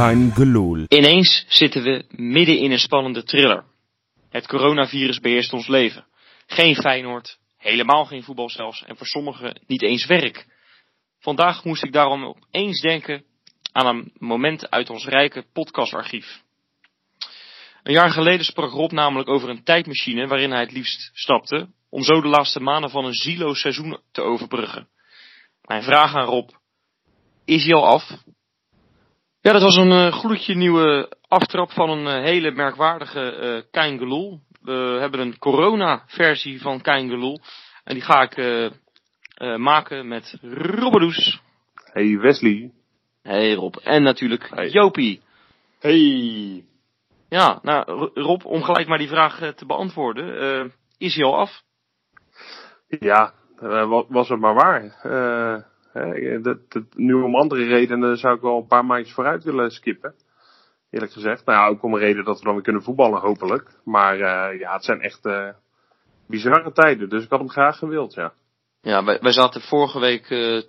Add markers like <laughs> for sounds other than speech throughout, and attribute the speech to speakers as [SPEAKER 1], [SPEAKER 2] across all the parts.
[SPEAKER 1] Geloel.
[SPEAKER 2] Ineens zitten we midden in een spannende thriller. Het coronavirus beheerst ons leven. Geen Feyenoord, helemaal geen voetbal zelfs en voor sommigen niet eens werk. Vandaag moest ik daarom opeens denken aan een moment uit ons rijke podcastarchief. Een jaar geleden sprak Rob namelijk over een tijdmachine waarin hij het liefst stapte, om zo de laatste maanden van een zieloos seizoen te overbruggen. Mijn vraag aan Rob, is hij al af? Ja, dat was een uh, gloedje nieuwe aftrap van een uh, hele merkwaardige uh, Kein Geloel. We hebben een corona-versie van Kein Geloel. En die ga ik maken met Robbedoes.
[SPEAKER 3] Hey Wesley.
[SPEAKER 2] Hey Rob. En natuurlijk hey. Jopie.
[SPEAKER 3] Hey.
[SPEAKER 2] Ja, nou Rob, om gelijk maar die vraag te beantwoorden. is hij al af?
[SPEAKER 3] Ja, was het maar waar. Dat, dat, nu om andere redenen zou ik wel een paar maandjes vooruit willen skippen. Eerlijk gezegd. Nou ja, ook om een reden dat we dan weer kunnen voetballen hopelijk. Maar uh, ja, het zijn echt uh, bizarre tijden. Dus ik had hem graag gewild, ja.
[SPEAKER 2] Ja, wij, wij zaten vorige week, uh,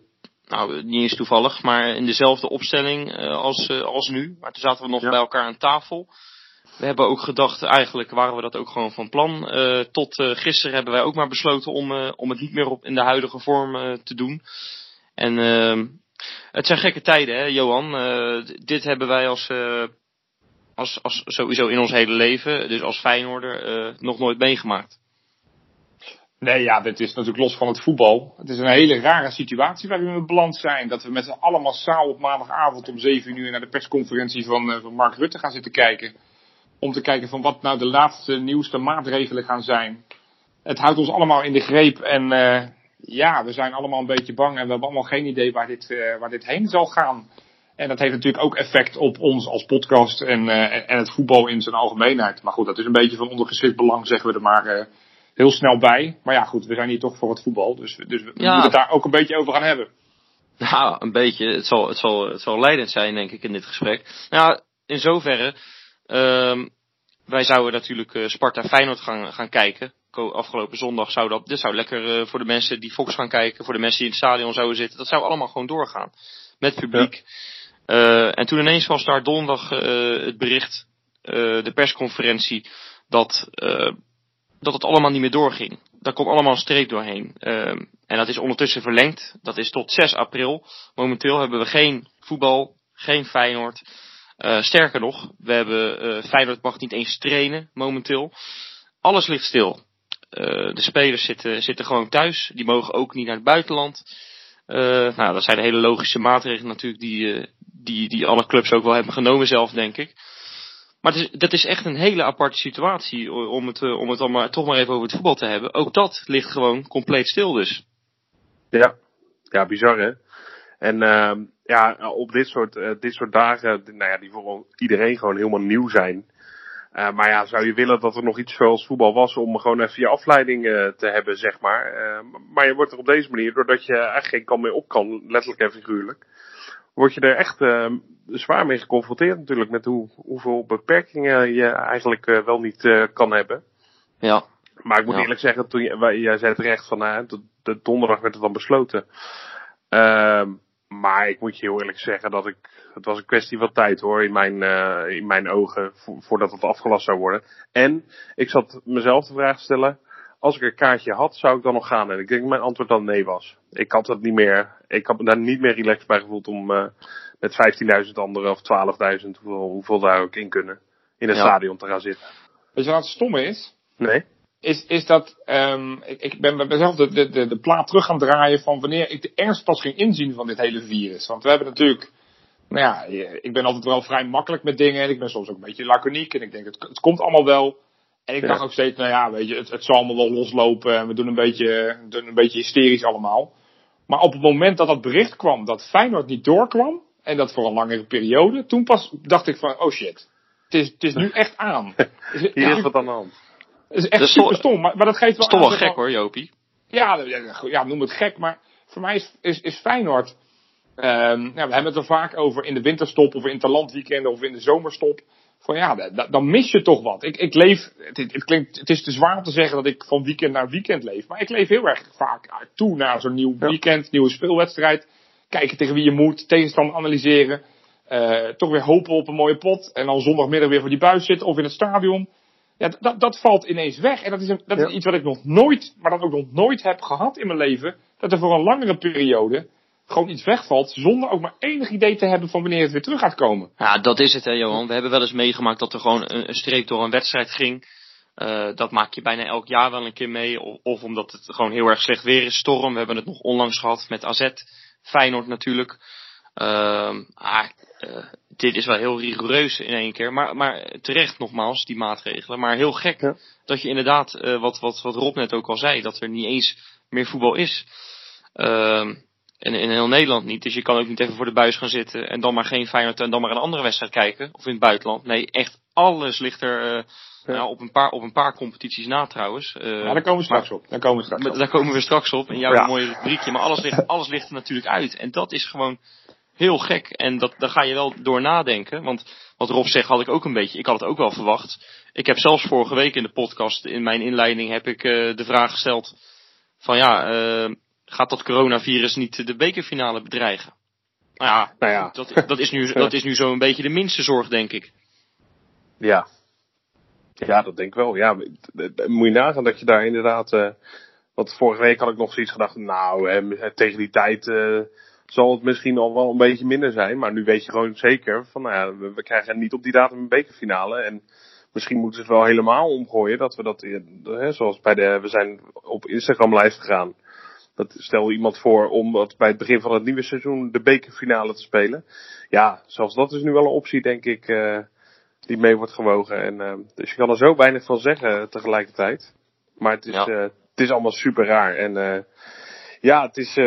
[SPEAKER 2] nou niet eens toevallig, maar in dezelfde opstelling als, als nu. Maar toen zaten we nog ja. bij elkaar aan tafel. We hebben ook gedacht, eigenlijk waren we dat ook gewoon van plan. tot gisteren hebben wij ook maar besloten om, om het niet meer op, in de huidige vorm te doen. En uh, het zijn gekke tijden, hè, Johan. Uh, dit hebben wij als, uh, als, als sowieso in ons hele leven, dus als Feyenoorder, nog nooit meegemaakt.
[SPEAKER 4] Nee, ja, dit is natuurlijk los van het voetbal. Het is een hele rare situatie waarin we beland zijn. Dat we met z'n allen massaal op maandagavond om 7 uur naar de persconferentie van, van Mark Rutte gaan zitten kijken. Om te kijken van wat nou de laatste nieuwste maatregelen gaan zijn. Het houdt ons allemaal in de greep en ja, we zijn allemaal een beetje bang en we hebben allemaal geen idee waar dit, uh, waar dit heen zal gaan. En dat heeft natuurlijk ook effect op ons als podcast en, uh, en het voetbal in zijn algemeenheid. Maar goed, dat is een beetje van ondergeschikt belang, zeggen we er maar uh, heel snel bij. Maar ja, goed, we zijn hier toch voor het voetbal, dus, dus we ja. moeten het daar ook een beetje over gaan hebben.
[SPEAKER 2] Nou, een beetje. Het zal, het zal, het zal leidend zijn, denk ik, in dit gesprek. Nou, in zoverre, uh, wij zouden natuurlijk Sparta Feyenoord gaan, gaan kijken afgelopen zondag zou dat, dit zou lekker uh, voor de mensen die Fox gaan kijken, voor de mensen die in het stadion zouden zitten, dat zou allemaal gewoon doorgaan. Met publiek. Ja. Uh, en toen ineens was daar donderdag uh, het bericht, de persconferentie, dat, dat het allemaal niet meer doorging. Daar komt allemaal een streep doorheen. en dat is ondertussen verlengd. Dat is tot 6 april. Momenteel hebben we geen voetbal, geen Feyenoord. sterker nog, we hebben Feyenoord mag niet eens trainen momenteel. Alles ligt stil. Uh, de spelers zitten, zitten gewoon thuis. Die mogen ook niet naar het buitenland. Uh, nou, dat zijn hele logische maatregelen natuurlijk die, uh, die, die alle clubs ook wel hebben genomen zelf, denk ik. Maar is, dat is echt een hele aparte situatie om het, om het dan maar, toch maar even over het voetbal te hebben. Ook dat ligt gewoon compleet stil dus.
[SPEAKER 3] Ja, ja bizar hè. En uh, ja, op dit soort, dit soort dagen, nou ja, die voor iedereen gewoon helemaal nieuw zijn. Uh, maar ja, zou je willen dat er nog iets zoals voetbal was om gewoon even je afleiding uh, te hebben, zeg maar. Uh, maar je wordt er op deze manier, doordat je eigenlijk geen kan meer op kan, letterlijk en figuurlijk, word je er echt zwaar mee geconfronteerd natuurlijk met hoe, hoeveel beperkingen je eigenlijk wel niet kan hebben.
[SPEAKER 2] Ja.
[SPEAKER 3] Maar ik moet
[SPEAKER 2] ja.
[SPEAKER 3] eerlijk zeggen, toen je, jij zei terecht van, de, de donderdag werd het dan besloten. Ehm, maar ik moet je heel eerlijk zeggen dat ik het was een kwestie van tijd hoor, in mijn, uh, in mijn ogen, vo voordat het afgelast zou worden. En ik zat mezelf de vraag te stellen, als ik een kaartje had, zou ik dan nog gaan? En ik denk dat mijn antwoord dan nee was. Ik had het niet meer, ik had me daar niet meer relaxed bij gevoeld om uh, met 15.000 anderen of 12.000, hoeveel, hoeveel daar ook in kunnen, in het ja. stadion te gaan zitten.
[SPEAKER 4] Weet je wat het stomme is?
[SPEAKER 3] Nee.
[SPEAKER 4] Is, is dat, um, ik, ik ben mezelf de, de, de, de plaat terug gaan draaien van wanneer ik de ernst pas ging inzien van dit hele virus. Want we hebben natuurlijk nou ja, ik ben altijd wel vrij makkelijk met dingen. En ik ben soms ook een beetje laconiek. En ik denk, het, het komt allemaal wel. En ik ja. dacht ook steeds, nou ja, weet je, het, het zal allemaal wel loslopen. En we doen een beetje, doen een beetje hysterisch allemaal. Maar op het moment dat dat bericht kwam dat Feyenoord niet doorkwam. En dat voor een langere periode. Toen pas dacht ik van, oh shit. Het is, het is nu <laughs> echt aan.
[SPEAKER 3] Hier is wat aan de hand.
[SPEAKER 4] Het is echt super stom. Maar, maar dat geeft wel
[SPEAKER 2] aan. wel gek hoor, Jopie.
[SPEAKER 4] Ja, ja, noem het gek. Maar voor mij is, is, is Feyenoord Um, nou, we hebben het er vaak over in de winterstop of in interlandweekenden of in de zomerstop. Van ja, dan mis je toch wat. Ik, ik leef, het, het, klinkt, het is te zwaar om te zeggen dat ik van weekend naar weekend leef. Maar ik leef heel erg vaak toe naar zo'n nieuw weekend, nieuwe speelwedstrijd. Kijken tegen wie je moet, tegenstander analyseren. Uh, toch weer hopen op een mooie pot. En dan zondagmiddag weer voor die buis zitten of in het stadion. Ja, dat, dat valt ineens weg. En dat is, een, dat is iets wat ik nog nooit, maar dan ook nog nooit heb gehad in mijn leven. Dat er voor een langere periode gewoon iets wegvalt. Zonder ook maar enig idee te hebben van wanneer het weer terug gaat komen.
[SPEAKER 2] Ja, dat is het hè Johan. We hebben wel eens meegemaakt dat er gewoon een, een streep door een wedstrijd ging. Uh, dat maak je bijna elk jaar wel een keer mee. Of, of, omdat het gewoon heel erg slecht weer is, storm. We hebben het nog onlangs gehad met AZ. Feyenoord natuurlijk. Uh, ah, uh, dit is wel heel rigoureus in één keer. Maar, maar terecht nogmaals, die maatregelen. Maar heel gek ja. dat je inderdaad, uh, wat, wat, wat Rob net ook al zei, dat er niet eens meer voetbal is. Uh, en in heel Nederland niet. Dus je kan ook niet even voor de buis gaan zitten en dan maar geen Feyenoord en dan maar een andere wedstrijd kijken. Of in het buitenland. Nee, echt alles ligt er uh, ja. nou, op, een paar, op een paar competities na trouwens. Uh,
[SPEAKER 4] ja, daar komen we straks
[SPEAKER 2] maar,
[SPEAKER 4] op. Daar komen we straks
[SPEAKER 2] op. Daar komen we straks op. En jouw ja. mooie rubriekje. Maar alles ligt, alles ligt er natuurlijk uit. En dat is gewoon heel gek. En dat, daar ga je wel door nadenken. Want wat Rob zegt had ik ook een beetje. Ik had het ook wel verwacht. Ik heb zelfs vorige week in de podcast, in mijn inleiding, heb ik uh, de vraag gesteld. Van ja, uh, gaat dat coronavirus niet de bekerfinale bedreigen? Nou ja,
[SPEAKER 3] nou ja.
[SPEAKER 2] Dat, dat, is nu, <laughs> dat is nu zo een beetje de minste zorg, denk ik.
[SPEAKER 3] Ja. Ja, dat denk ik wel. Ja, moet je nagaan dat je daar inderdaad. Uh, want vorige week had ik nog zoiets gedacht. Nou, eh, tegen die tijd zal het misschien al wel een beetje minder zijn. Maar nu weet je gewoon zeker van, nou ja, we, we krijgen niet op die datum een bekerfinale. En misschien moeten ze het wel helemaal omgooien. Dat we dat, hè, zoals bij de, we zijn op Instagram live gegaan. Dat stel iemand voor om dat bij het begin van het nieuwe seizoen de bekerfinale te spelen. Ja, zelfs dat is nu wel een optie, denk ik, uh, die mee wordt gewogen. En, uh, dus je kan er zo weinig van zeggen tegelijkertijd. Maar het is, ja. uh, het is allemaal super raar. En ja, het is,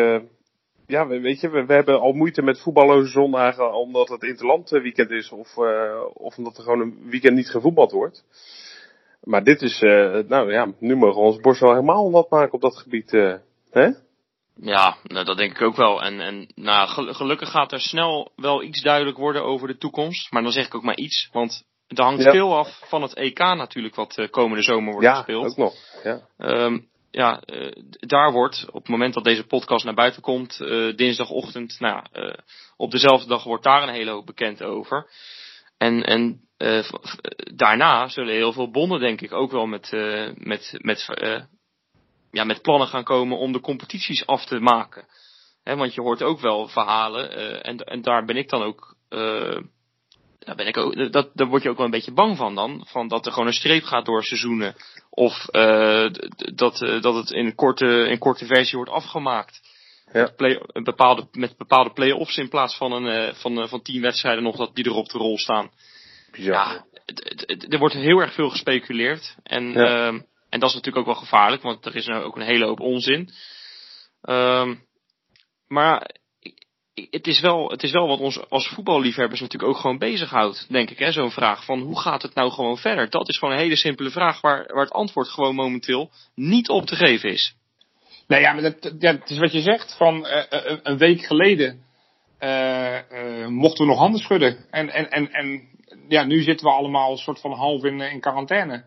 [SPEAKER 3] ja, weet je, we, we, hebben al moeite met voetballoze zondagen omdat het interland weekend is of, of omdat er gewoon een weekend niet gevoetbald wordt. Maar dit is, nou ja, nu mogen we ons borst wel helemaal nat maken op dat gebied. Hè?
[SPEAKER 2] Ja, nou, dat denk ik ook wel. En, en nou, gelukkig gaat er snel wel iets duidelijk worden over de toekomst. Maar dan zeg ik ook maar iets, want het hangt ja. veel af van het EK natuurlijk, wat komende zomer wordt
[SPEAKER 3] ja,
[SPEAKER 2] gespeeld.
[SPEAKER 3] Ook nog. Ja,
[SPEAKER 2] um, ja uh, daar wordt, op het moment dat deze podcast naar buiten komt, uh, dinsdagochtend, nou, op dezelfde dag wordt daar een hele hoop bekend over. En, en daarna zullen heel veel bonden, denk ik, ook wel met, met, met ja, met plannen gaan komen om de competities af te maken. Want je hoort ook wel verhalen, en, en daar ben ik dan ook, daar, ben ik ook dat, daar word je ook wel een beetje bang van dan. Van dat er gewoon een streep gaat door seizoenen. Of uh, dat, dat het in korte, in korte versie wordt afgemaakt.
[SPEAKER 3] Ja.
[SPEAKER 2] Met, play, een bepaalde, met bepaalde play-offs in plaats van, een, van, van tien wedstrijden nog dat die er op de rol staan.
[SPEAKER 3] Bizar.
[SPEAKER 2] Ja, er wordt heel erg veel gespeculeerd. En ja. uh, en dat is natuurlijk ook wel gevaarlijk, want er is nou ook een hele hoop onzin. Um, maar het is, wel, het is wel wat ons als voetballiefhebbers natuurlijk ook gewoon bezighoudt, denk ik. Zo'n vraag van hoe gaat het nou gewoon verder? Dat is gewoon een hele simpele vraag waar, waar het antwoord gewoon momenteel niet op te geven is.
[SPEAKER 4] Nou ja, maar het is wat je zegt. Van uh, uh, een week geleden mochten we nog handen schudden. En, en, en, en ja, nu zitten we allemaal een soort van half in, in quarantaine.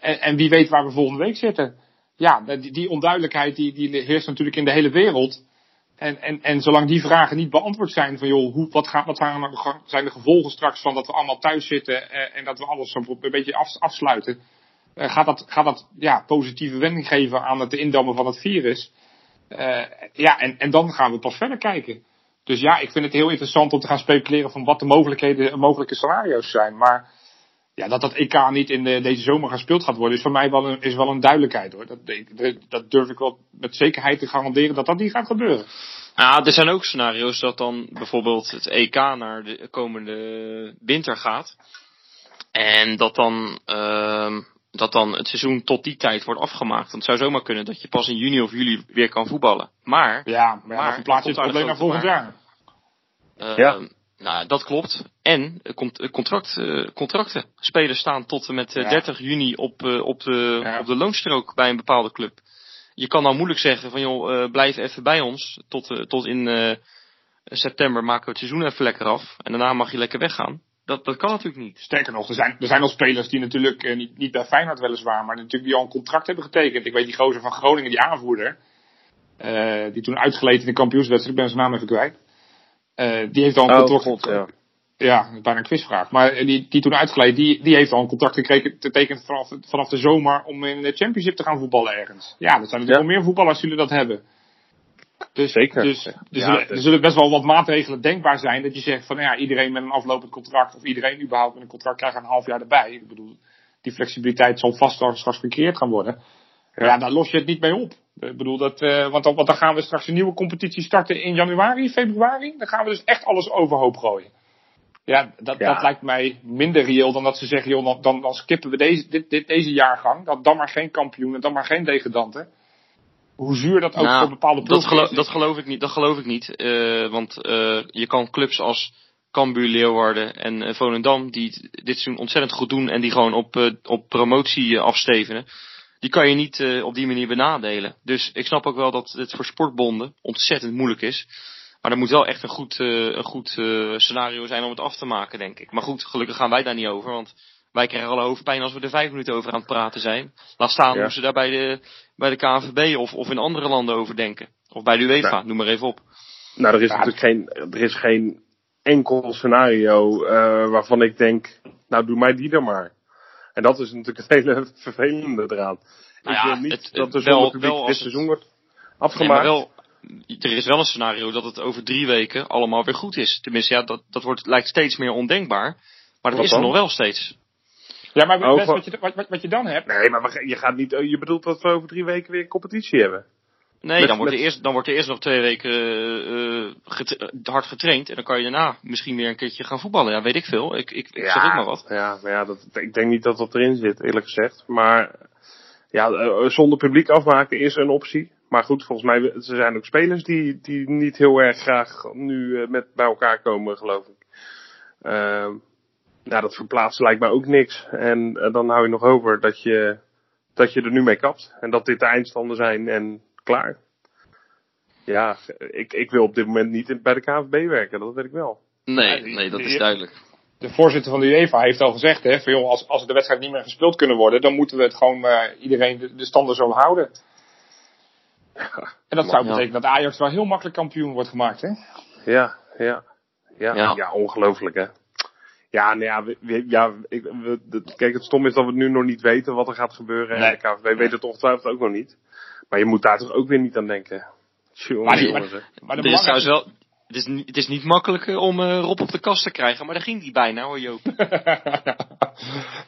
[SPEAKER 4] En, en, wie weet waar we volgende week zitten. Ja, die, die onduidelijkheid die, die heerst natuurlijk in de hele wereld. En, en, en zolang die vragen niet beantwoord zijn van joh, hoe, wat, gaat, wat zijn de gevolgen straks van dat we allemaal thuis zitten en, en dat we alles zo een beetje af, afsluiten. Uh, gaat dat, gaat dat ja, positieve wending geven aan het indammen van het virus? Uh, ja, en, en dan gaan we pas verder kijken. Dus ja, ik vind het heel interessant om te gaan speculeren van wat de mogelijkheden, mogelijke scenario's zijn. Maar ja, dat dat EK niet in de, deze zomer gespeeld gaat worden, is voor mij wel een, is wel een duidelijkheid hoor. Dat, dat durf ik wel met zekerheid te garanderen dat dat niet gaat gebeuren.
[SPEAKER 2] Ja, er zijn ook scenario's dat dan bijvoorbeeld het EK naar de komende winter gaat. En dat dan, uh, dat dan het seizoen tot die tijd wordt afgemaakt. Want het zou zomaar kunnen dat je pas in juni of juli weer kan voetballen. Maar.
[SPEAKER 4] Ja, maar, maar plaats je het probleem naar volgend jaar.
[SPEAKER 2] Uh, ja. Nou, dat klopt. En contract, contracten. Spelers staan tot en met ja. 30 juni op, op, de, ja. op de loonstrook bij een bepaalde club. Je kan nou moeilijk zeggen van joh, blijf even bij ons. Tot, tot in uh, september maken we het seizoen even lekker af. En daarna mag je lekker weggaan. Dat, dat kan natuurlijk niet.
[SPEAKER 4] Sterker nog, er zijn, er zijn al spelers die natuurlijk niet, niet bij Feyenoord weliswaar, maar natuurlijk die al een contract hebben getekend. Ik weet die gozer van Groningen, die aanvoerder. Uh, die toen uitgeleten in de kampioenswedstrijd, ik ben zijn naam even kwijt. Uh, die heeft al een
[SPEAKER 3] oh,
[SPEAKER 4] contract.
[SPEAKER 3] God, ja.
[SPEAKER 4] Ja, bijna een quizvraag. Maar die, die toen uitgeleid, die, die heeft al een contract gekregen tekenen vanaf, vanaf de zomer om in de championship te gaan voetballen ergens. Ja, er zijn natuurlijk
[SPEAKER 3] Ja.
[SPEAKER 4] wel meer voetballers die dat hebben. Dus,
[SPEAKER 3] Zeker.
[SPEAKER 4] Dus er,
[SPEAKER 3] Ja,
[SPEAKER 4] zullen,
[SPEAKER 3] dus-
[SPEAKER 4] er zullen best wel wat maatregelen denkbaar zijn dat je zegt van ja, iedereen met een aflopend contract of iedereen überhaupt met een contract krijgt een half jaar erbij. Ik bedoel, die flexibiliteit zal vast wel straks gecreëerd gaan worden. Ja, daar los je het niet mee op. Ik bedoel, dat, eh, want, dan, want dan gaan we straks een nieuwe competitie starten in januari, februari. Dan gaan we dus echt alles overhoop gooien. Ja, dat,
[SPEAKER 3] Ja.
[SPEAKER 4] dat lijkt mij minder reëel dan dat ze zeggen, joh, dan, dan, dan skippen we deze, dit, dit, deze jaargang. Dan, dan maar geen kampioen en dan maar geen degradanten. Hoe zuur dat ook
[SPEAKER 2] Nou,
[SPEAKER 4] voor bepaalde
[SPEAKER 2] dat,
[SPEAKER 4] ploegen
[SPEAKER 2] gelo-
[SPEAKER 4] is.
[SPEAKER 2] dat geloof ik niet. Dat geloof ik niet. eh, want eh, je kan clubs als Cambuur, Leeuwarden en Volendam, die dit seizoen ontzettend goed doen en die gewoon op, op promotie afstevenen, die kan je niet eh, op die manier benadelen. Dus ik snap ook wel dat het voor sportbonden ontzettend moeilijk is. Maar er moet wel echt een goed, eh, een goed eh, scenario zijn om het af te maken, denk ik. Maar goed, gelukkig gaan wij daar niet over, want wij krijgen alle hoofdpijn als we er vijf minuten over aan het praten zijn. Laat staan
[SPEAKER 3] Ja.
[SPEAKER 2] hoe ze daar bij de, bij de KNVB of, of in andere landen over denken. Of bij de UEFA,
[SPEAKER 3] Nou.
[SPEAKER 2] noem maar even op.
[SPEAKER 3] Nou, er is
[SPEAKER 4] Ja.
[SPEAKER 3] natuurlijk geen, er is geen enkel scenario eh, waarvan ik denk, nou doe mij die dan maar. En dat is natuurlijk het hele <laughs> vervelende eraan.
[SPEAKER 2] Nou
[SPEAKER 3] ik
[SPEAKER 2] ja,
[SPEAKER 3] wil niet
[SPEAKER 2] het-
[SPEAKER 3] dat er
[SPEAKER 2] wel-
[SPEAKER 3] zonder publiek dit
[SPEAKER 2] het-
[SPEAKER 3] seizoen wordt
[SPEAKER 2] Nee,
[SPEAKER 3] afgemaakt.
[SPEAKER 2] maar wel, er is wel een scenario dat het over drie weken allemaal weer goed is. Tenminste, ja, dat, dat wordt, lijkt steeds meer ondenkbaar. Maar dat
[SPEAKER 3] Wat
[SPEAKER 2] is er nog wel steeds.
[SPEAKER 4] Ja, maar best wat, je, wat, wat, je dan hebt.
[SPEAKER 3] Nee, maar je gaat niet, je bedoelt dat we over drie weken weer een competitie hebben.
[SPEAKER 2] Nee,
[SPEAKER 3] Met-
[SPEAKER 2] dan, wordt
[SPEAKER 3] met-
[SPEAKER 2] er eerst, dan wordt er eerst nog twee weken eh, eh, getra- hard getraind. En dan kan je daarna misschien weer een keertje gaan voetballen. Ja, weet ik veel. Ik, ik, ik zeg ook maar wat.
[SPEAKER 3] Ja, maar ja, dat, ik denk niet dat dat erin zit, eerlijk gezegd. Maar ja, eh, zonder publiek afmaken is een optie. Maar goed, volgens mij er zijn ook spelers die, die niet heel erg graag nu eh, met bij elkaar komen, geloof ik. Nou, dat verplaatsen lijkt mij ook niks. En eh, dan hou je nog over dat je, dat je er nu mee kapt. En dat dit de eindstanden zijn en klaar. Ja, ik, ik wil op dit moment niet bij de KNVB werken, dat weet ik wel.
[SPEAKER 2] Nee, nee, dat is duidelijk.
[SPEAKER 4] De voorzitter van de UEFA heeft al gezegd, hè, van, joh, als, als de wedstrijd niet meer gespeeld kunnen worden, dan moeten we het gewoon eh, iedereen de, de standen zo houden. En dat zou betekenen dat Ajax wel heel makkelijk kampioen wordt gemaakt, hè?
[SPEAKER 3] Ja, ja. Ja,
[SPEAKER 2] Ja.
[SPEAKER 3] ja. ongelooflijk hè. Ja, nou ja, we, we- ja ik, we, de- kijk, het stom is dat we nu nog niet weten wat er gaat gebeuren.
[SPEAKER 4] Nee.
[SPEAKER 3] En de KVB weet het ongetwijfeld ook nog niet. Maar je moet daar toch ook weer niet aan denken. Jongen,
[SPEAKER 4] Maar die-. Maar de
[SPEAKER 2] Het is trouwens wel, het is, niet, het is niet makkelijk eh, om eh, Rob op de kast te krijgen. Maar daar ging die bijna hoor, Joop. <laughs>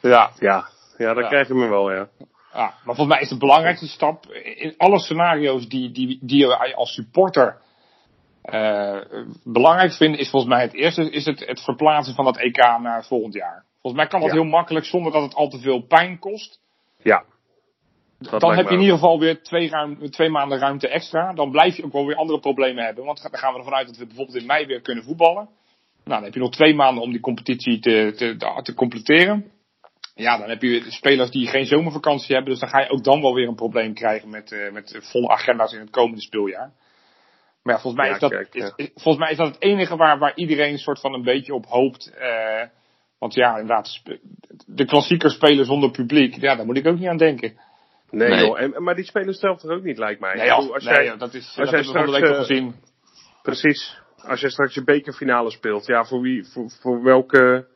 [SPEAKER 4] ja,
[SPEAKER 3] Ja, ja, dan
[SPEAKER 4] Ja.
[SPEAKER 3] krijg je me wel, ja.
[SPEAKER 4] ja, maar volgens mij is de belangrijkste stap in alle scenario's die, die, die je als supporter eh, belangrijk vindt, is volgens mij het eerste is het, het verplaatsen van dat EK naar volgend jaar. Volgens mij kan dat
[SPEAKER 3] Ja.
[SPEAKER 4] heel makkelijk zonder dat het al te veel pijn kost.
[SPEAKER 3] Ja. Dat
[SPEAKER 4] dan heb je in ieder geval weer twee, ruim, twee maanden ruimte extra. Dan blijf je ook wel weer andere problemen hebben. Want dan gaan we ervan uit dat we bijvoorbeeld in mei weer kunnen voetballen. Nou, dan heb je nog twee maanden om die competitie te, te, te, te completeren. Ja, dan heb je spelers die geen zomervakantie hebben. Dus dan ga je ook dan wel weer een probleem krijgen met, eh, met volle agenda's in het komende speeljaar. Maar ja, volgens mij,
[SPEAKER 3] Ja,
[SPEAKER 4] is, dat,
[SPEAKER 3] kijk, ja.
[SPEAKER 4] is, is- volgens mij is dat het enige waar, waar iedereen een soort van een beetje op hoopt. eh, want ja, inderdaad, de klassiekers spelen zonder publiek. Ja, daar moet ik ook niet aan denken.
[SPEAKER 3] Nee,
[SPEAKER 2] Nee.
[SPEAKER 3] joh. En, maar die spelers zelf toch ook niet, lijkt mij.
[SPEAKER 4] Nee, joh,
[SPEAKER 3] als
[SPEAKER 4] nee,
[SPEAKER 3] jij,
[SPEAKER 4] joh, dat is
[SPEAKER 3] als
[SPEAKER 4] dat
[SPEAKER 3] jij
[SPEAKER 4] hebben we van de week
[SPEAKER 3] straks,
[SPEAKER 4] al
[SPEAKER 3] eh,
[SPEAKER 4] gezien.
[SPEAKER 3] Precies. Als je straks je bekerfinale speelt, ja, voor wie, voor, voor welke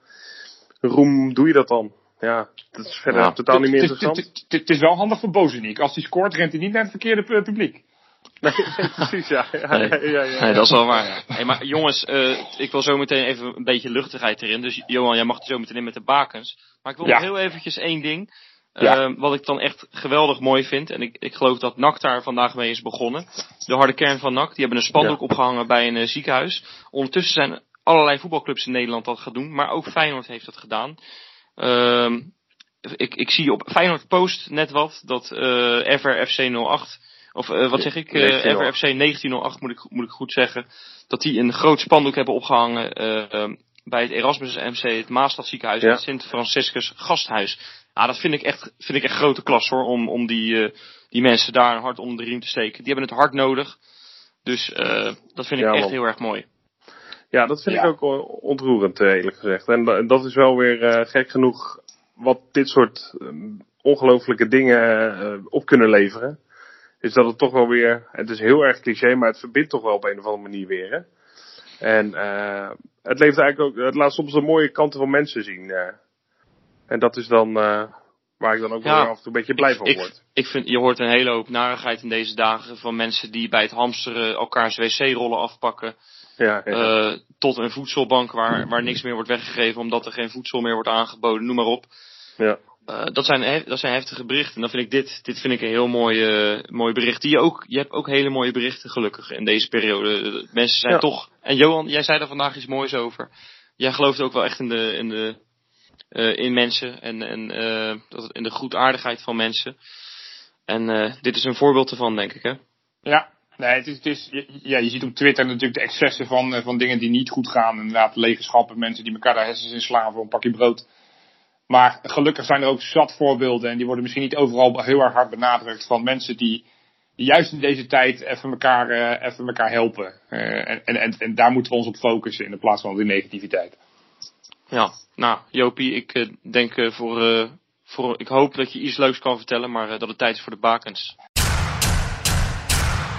[SPEAKER 3] roem doe je dat dan? Ja, dat is verder
[SPEAKER 2] Ja.
[SPEAKER 3] totaal niet meer interessant.
[SPEAKER 4] Het is wel handig voor Bozeniek. Als hij scoort, rent hij niet naar het verkeerde pu- publiek.
[SPEAKER 3] Nee, <laughs> precies, ja. ja,
[SPEAKER 2] Nee.
[SPEAKER 3] ja, ja, ja.
[SPEAKER 2] Nee, dat is wel waar. Ja. Hey, maar jongens, eh, ik wil zo meteen even een beetje luchtigheid erin. Dus Johan, jij mag er zo meteen in met de bakens. Maar ik wil
[SPEAKER 4] Ja.
[SPEAKER 2] nog heel eventjes één ding.
[SPEAKER 4] Ja.
[SPEAKER 2] eh, wat ik dan echt geweldig mooi vind. En ik, ik geloof dat NAC daar vandaag mee is begonnen. De harde kern van NAC. Die hebben een spandoek opgehangen bij een eh, ziekenhuis. Ondertussen zijn allerlei voetbalclubs in Nederland dat gaan doen. Maar ook Feyenoord heeft dat gedaan. Ehm, ik, ik zie op Feyenoord Post net wat. Dat eh FRFC 08 of eh, wat zeg ik? eh
[SPEAKER 3] 1908.
[SPEAKER 2] FRFC 1908 moet ik, moet ik goed zeggen. Dat die een groot spandoek hebben opgehangen eh, ehm, bij het Erasmus MC, het Maastad ziekenhuis en
[SPEAKER 3] Ja.
[SPEAKER 2] het Sint-Franciscus gasthuis. Ja, dat vind ik echt, vind ik echt grote klas hoor, om, om die, eh, die mensen daar een hart onder de riem te steken. Die hebben het hard nodig. Dus eh, dat vind ik
[SPEAKER 3] Ja,
[SPEAKER 2] echt
[SPEAKER 3] man.
[SPEAKER 2] heel erg mooi.
[SPEAKER 3] Ja, dat vind
[SPEAKER 4] Ja.
[SPEAKER 3] ik ook ontroerend, eh, eerlijk gezegd. En da- dat is wel weer eh, gek genoeg wat dit soort eh, ongelooflijke dingen eh, op kunnen leveren. Is dat het toch wel weer, het is heel erg cliché, maar het verbindt toch wel op een of andere manier weer. Hè? En uh, het levert eigenlijk ook, het laat soms de mooie kanten van mensen zien. En dat is dan uh, waar ik dan ook ja, wel af en toe een beetje blij van word.
[SPEAKER 2] Ik, ik vind, je hoort een hele hoop narigheid in deze dagen van mensen die bij het hamsteren elkaars wc-rollen afpakken.
[SPEAKER 3] Ja, ja.
[SPEAKER 2] tot een voedselbank waar, waar niks meer wordt weggegeven omdat er geen voedsel meer wordt aangeboden, noem maar op.
[SPEAKER 3] Ja.
[SPEAKER 2] Uh, dat, zijn, dat zijn heftige berichten. En dan vind ik dit, dit vind ik een heel mooi, uh, mooi bericht. Die je, ook, je hebt ook hele mooie berichten gelukkig in deze periode. Mensen zijn ja. toch. En Johan, jij zei er vandaag iets moois over. Jij gelooft ook wel echt in de, in de uh, in mensen en, en dat in de goedaardigheid van mensen. En dit is een voorbeeld ervan, denk ik, hè?
[SPEAKER 4] Ja, nee, het is, het is, ja, je ziet op Twitter natuurlijk de excessen van, van dingen die niet goed gaan. Inderdaad, legenschappen, mensen die elkaar daar hersens in slaan voor een pakje brood. Maar gelukkig zijn er ook zat voorbeelden en die worden misschien niet overal heel erg hard benadrukt van mensen die, juist in deze tijd even elkaar, even elkaar helpen. En, en, en daar moeten we ons op focussen in plaats van die negativiteit.
[SPEAKER 2] Ja, nou Jopie, ik uh, denk voor, voor, ik hoop dat je iets leuks kan vertellen, maar dat het tijd is voor de bakens.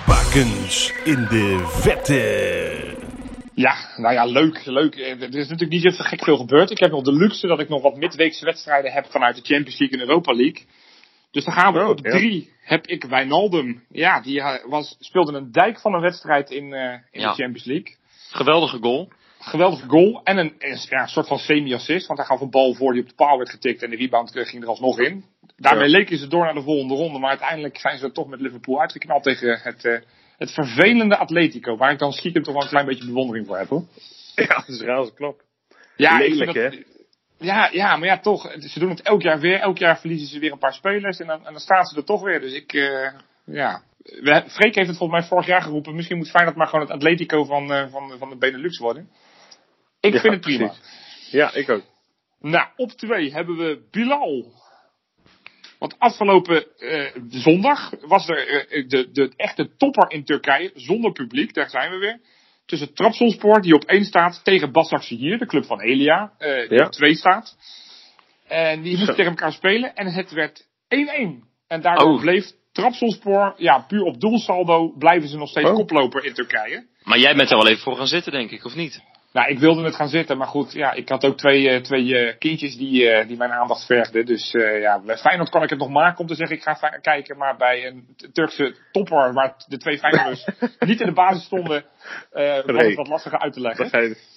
[SPEAKER 1] Bakens in de vette.
[SPEAKER 4] Ja, nou ja, leuk, leuk. Er is natuurlijk niet zo gek veel gebeurd. Ik heb nog de luxe dat ik nog wat midweekse wedstrijden heb vanuit de Champions League en Europa League. Dus dan gaan we oh, op drie. Heb ik Wijnaldum. Ja, die was, speelde een dijk van een wedstrijd in, uh, in ja. de Champions League.
[SPEAKER 2] Geweldige goal.
[SPEAKER 4] Geweldige goal. En een, ja, soort van semi-assist. Want hij gaf een bal voor die op de paal werd getikt. En de rebound ging er alsnog in. Daarmee ja. leken ze door naar de volgende ronde. Maar uiteindelijk zijn ze toch met Liverpool uitgeknald tegen het... Uh, het vervelende Atletico, waar ik dan stiekem toch wel een klein beetje bewondering voor heb hoor.
[SPEAKER 3] Ja, dat is raar knop.
[SPEAKER 4] Ja, Lelijk, hè? Ja, ja, maar ja, toch. Ze doen het elk jaar weer. Elk jaar verliezen ze weer een paar spelers en dan, en dan staan ze er toch weer. Dus ik, uh, ja. Freek heeft het volgens mij vorig jaar geroepen. Misschien moet Feyenoord maar gewoon het Atletico van, uh, van, van de Benelux worden. Ik ja, vind het prima.
[SPEAKER 3] Precies. Ja, ik ook.
[SPEAKER 4] Nou, op twee hebben we Bilal. Want afgelopen uh, zondag was er uh, de, de echte topper in Turkije, zonder publiek, daar zijn we weer. Tussen Trabzonspor, die op één staat, tegen hier, de club van Elia, uh, die ja. op twee staat. En die moesten tegen elkaar spelen en het werd 1-1. En daardoor oh. bleef Trabzonspor, ja, puur op doelsaldo, blijven ze nog steeds oh. koploper in Turkije.
[SPEAKER 2] Maar jij bent er wel even voor gaan zitten, denk ik, of niet?
[SPEAKER 4] Nou, ik wilde het gaan zitten, maar goed, ja, ik had ook twee, uh, twee uh, kindjes die, uh, die mijn aandacht vergden. Dus ja, bij Feyenoord kan ik het nog maken om te zeggen, ik ga kijken. Maar bij een Turkse topper, waar de twee Feyenoorders <laughs> niet in de basis stonden, was het wat lastiger uit te leggen.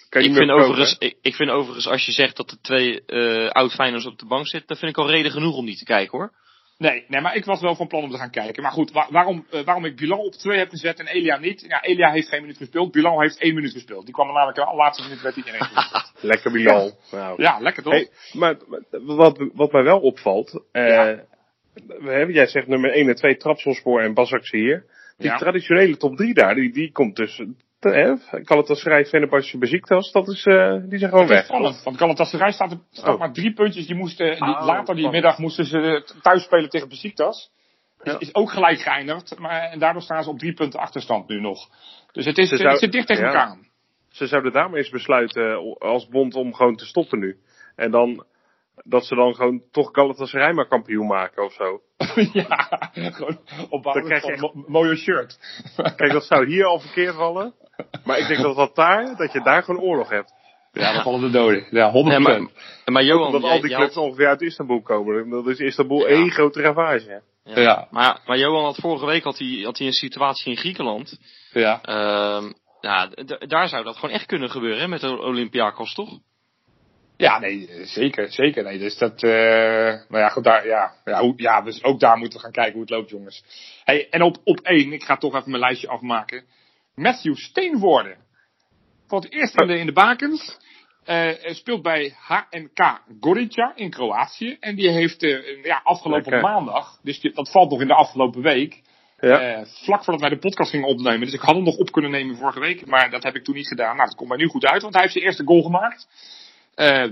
[SPEAKER 2] Kan ik, vind overigens, ik, ik, vind overigens, als je zegt dat er twee oud Feyenoorders op de bank zitten, dan vind ik al reden genoeg om niet te kijken hoor.
[SPEAKER 4] Nee, nee, maar ik was wel van plan om te gaan kijken. Maar goed, waar, waarom, uh, waarom ik Bilal op twee heb gezet en Elia niet? Ja, Elia heeft geen minuut gespeeld. Bilal heeft één minuut gespeeld. Die kwam er namelijk de laatste minuut werd hij gespeeld. <laughs>
[SPEAKER 3] lekker Bilal.
[SPEAKER 4] Ja, nou. ja lekker toch? Hey,
[SPEAKER 3] maar wat, wat mij wel opvalt. Uh, ja. we hebben, jij zegt nummer 1 en 2 Trapsonspoor en Basak hier. Die ja. traditionele top 3 daar, die, die komt dus Galatasaray, Fenerbahce, Besiktas, dat is, uh, die zijn gewoon
[SPEAKER 4] dat
[SPEAKER 3] weg.
[SPEAKER 4] Spannend, want Galatasaray staat, er, staat oh. maar drie puntjes. Die moesten, die, oh, later die middag moesten ze thuis spelen tegen Besiktas. Ja. Is, is ook gelijk geëindigd, maar en daardoor staan ze op drie punten achterstand nu nog. Dus het, is, zou, het zit dicht tegen ja. elkaar aan.
[SPEAKER 3] Ze zouden daarmee eens besluiten als bond om gewoon te stoppen nu. En dan dat ze dan gewoon toch Galatasaray maar kampioen maken of zo. <laughs>
[SPEAKER 4] ja, gewoon op basis van een mooie shirt.
[SPEAKER 3] Kijk, dat zou hier al verkeerd vallen. Maar ik denk dat dat daar, dat je daar gewoon oorlog hebt.
[SPEAKER 4] Ja, dan vallen de doden. Ja, 100%. Ja,
[SPEAKER 2] maar, maar Johan,
[SPEAKER 3] dat al die clubs had... ongeveer uit Istanbul komen. Dat is Istanbul ja. één grote ravage.
[SPEAKER 2] Ja. ja. Maar, maar Johan had vorige week had hij, had hij een situatie in Griekenland.
[SPEAKER 4] Ja.
[SPEAKER 2] Uh, ja, daar zou dat gewoon echt kunnen gebeuren hè, met de Olympiakos, toch?
[SPEAKER 4] Ja, nee, zeker, zeker. Nee, dus dat, uh, nou ja, goed, daar, ja, ja, hoe, ja, dus ook daar moeten we gaan kijken hoe het loopt, jongens. Hey, en op, op één, ik ga toch even mijn lijstje afmaken. Matthew Steenvoorde. Voor het eerst in de, in de bakens. Uh, speelt bij HNK Gorica in Kroatië. En die heeft uh, ja, afgelopen Lekker. maandag, dus die, dat valt nog in de afgelopen week. Ja. Uh, vlak voordat wij de podcast gingen opnemen. Dus ik had hem nog op kunnen nemen vorige week. Maar dat heb ik toen niet gedaan. Nou, dat komt mij nu goed uit, want hij heeft zijn eerste goal gemaakt.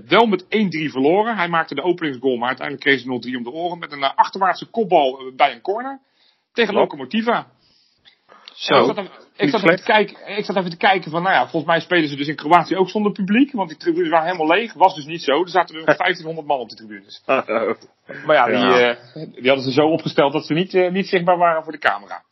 [SPEAKER 4] Wel met 1-3 verloren. Hij maakte de openingsgoal, maar uiteindelijk kreeg ze 0-3 om de oren. Met een achterwaartse kopbal bij een corner. Tegen Lokomotiva. Zo. Ik zat, even, ik, zat even te kijken, ik zat even te kijken van, nou ja, volgens mij spelen ze dus in Kroatië ook zonder publiek. Want die tribunes waren helemaal leeg. Was dus niet zo. Er zaten er 1500 <laughs> man op de tribunes. Maar ja, die, ja. Uh, die hadden ze zo opgesteld dat ze niet, niet zichtbaar waren voor de camera.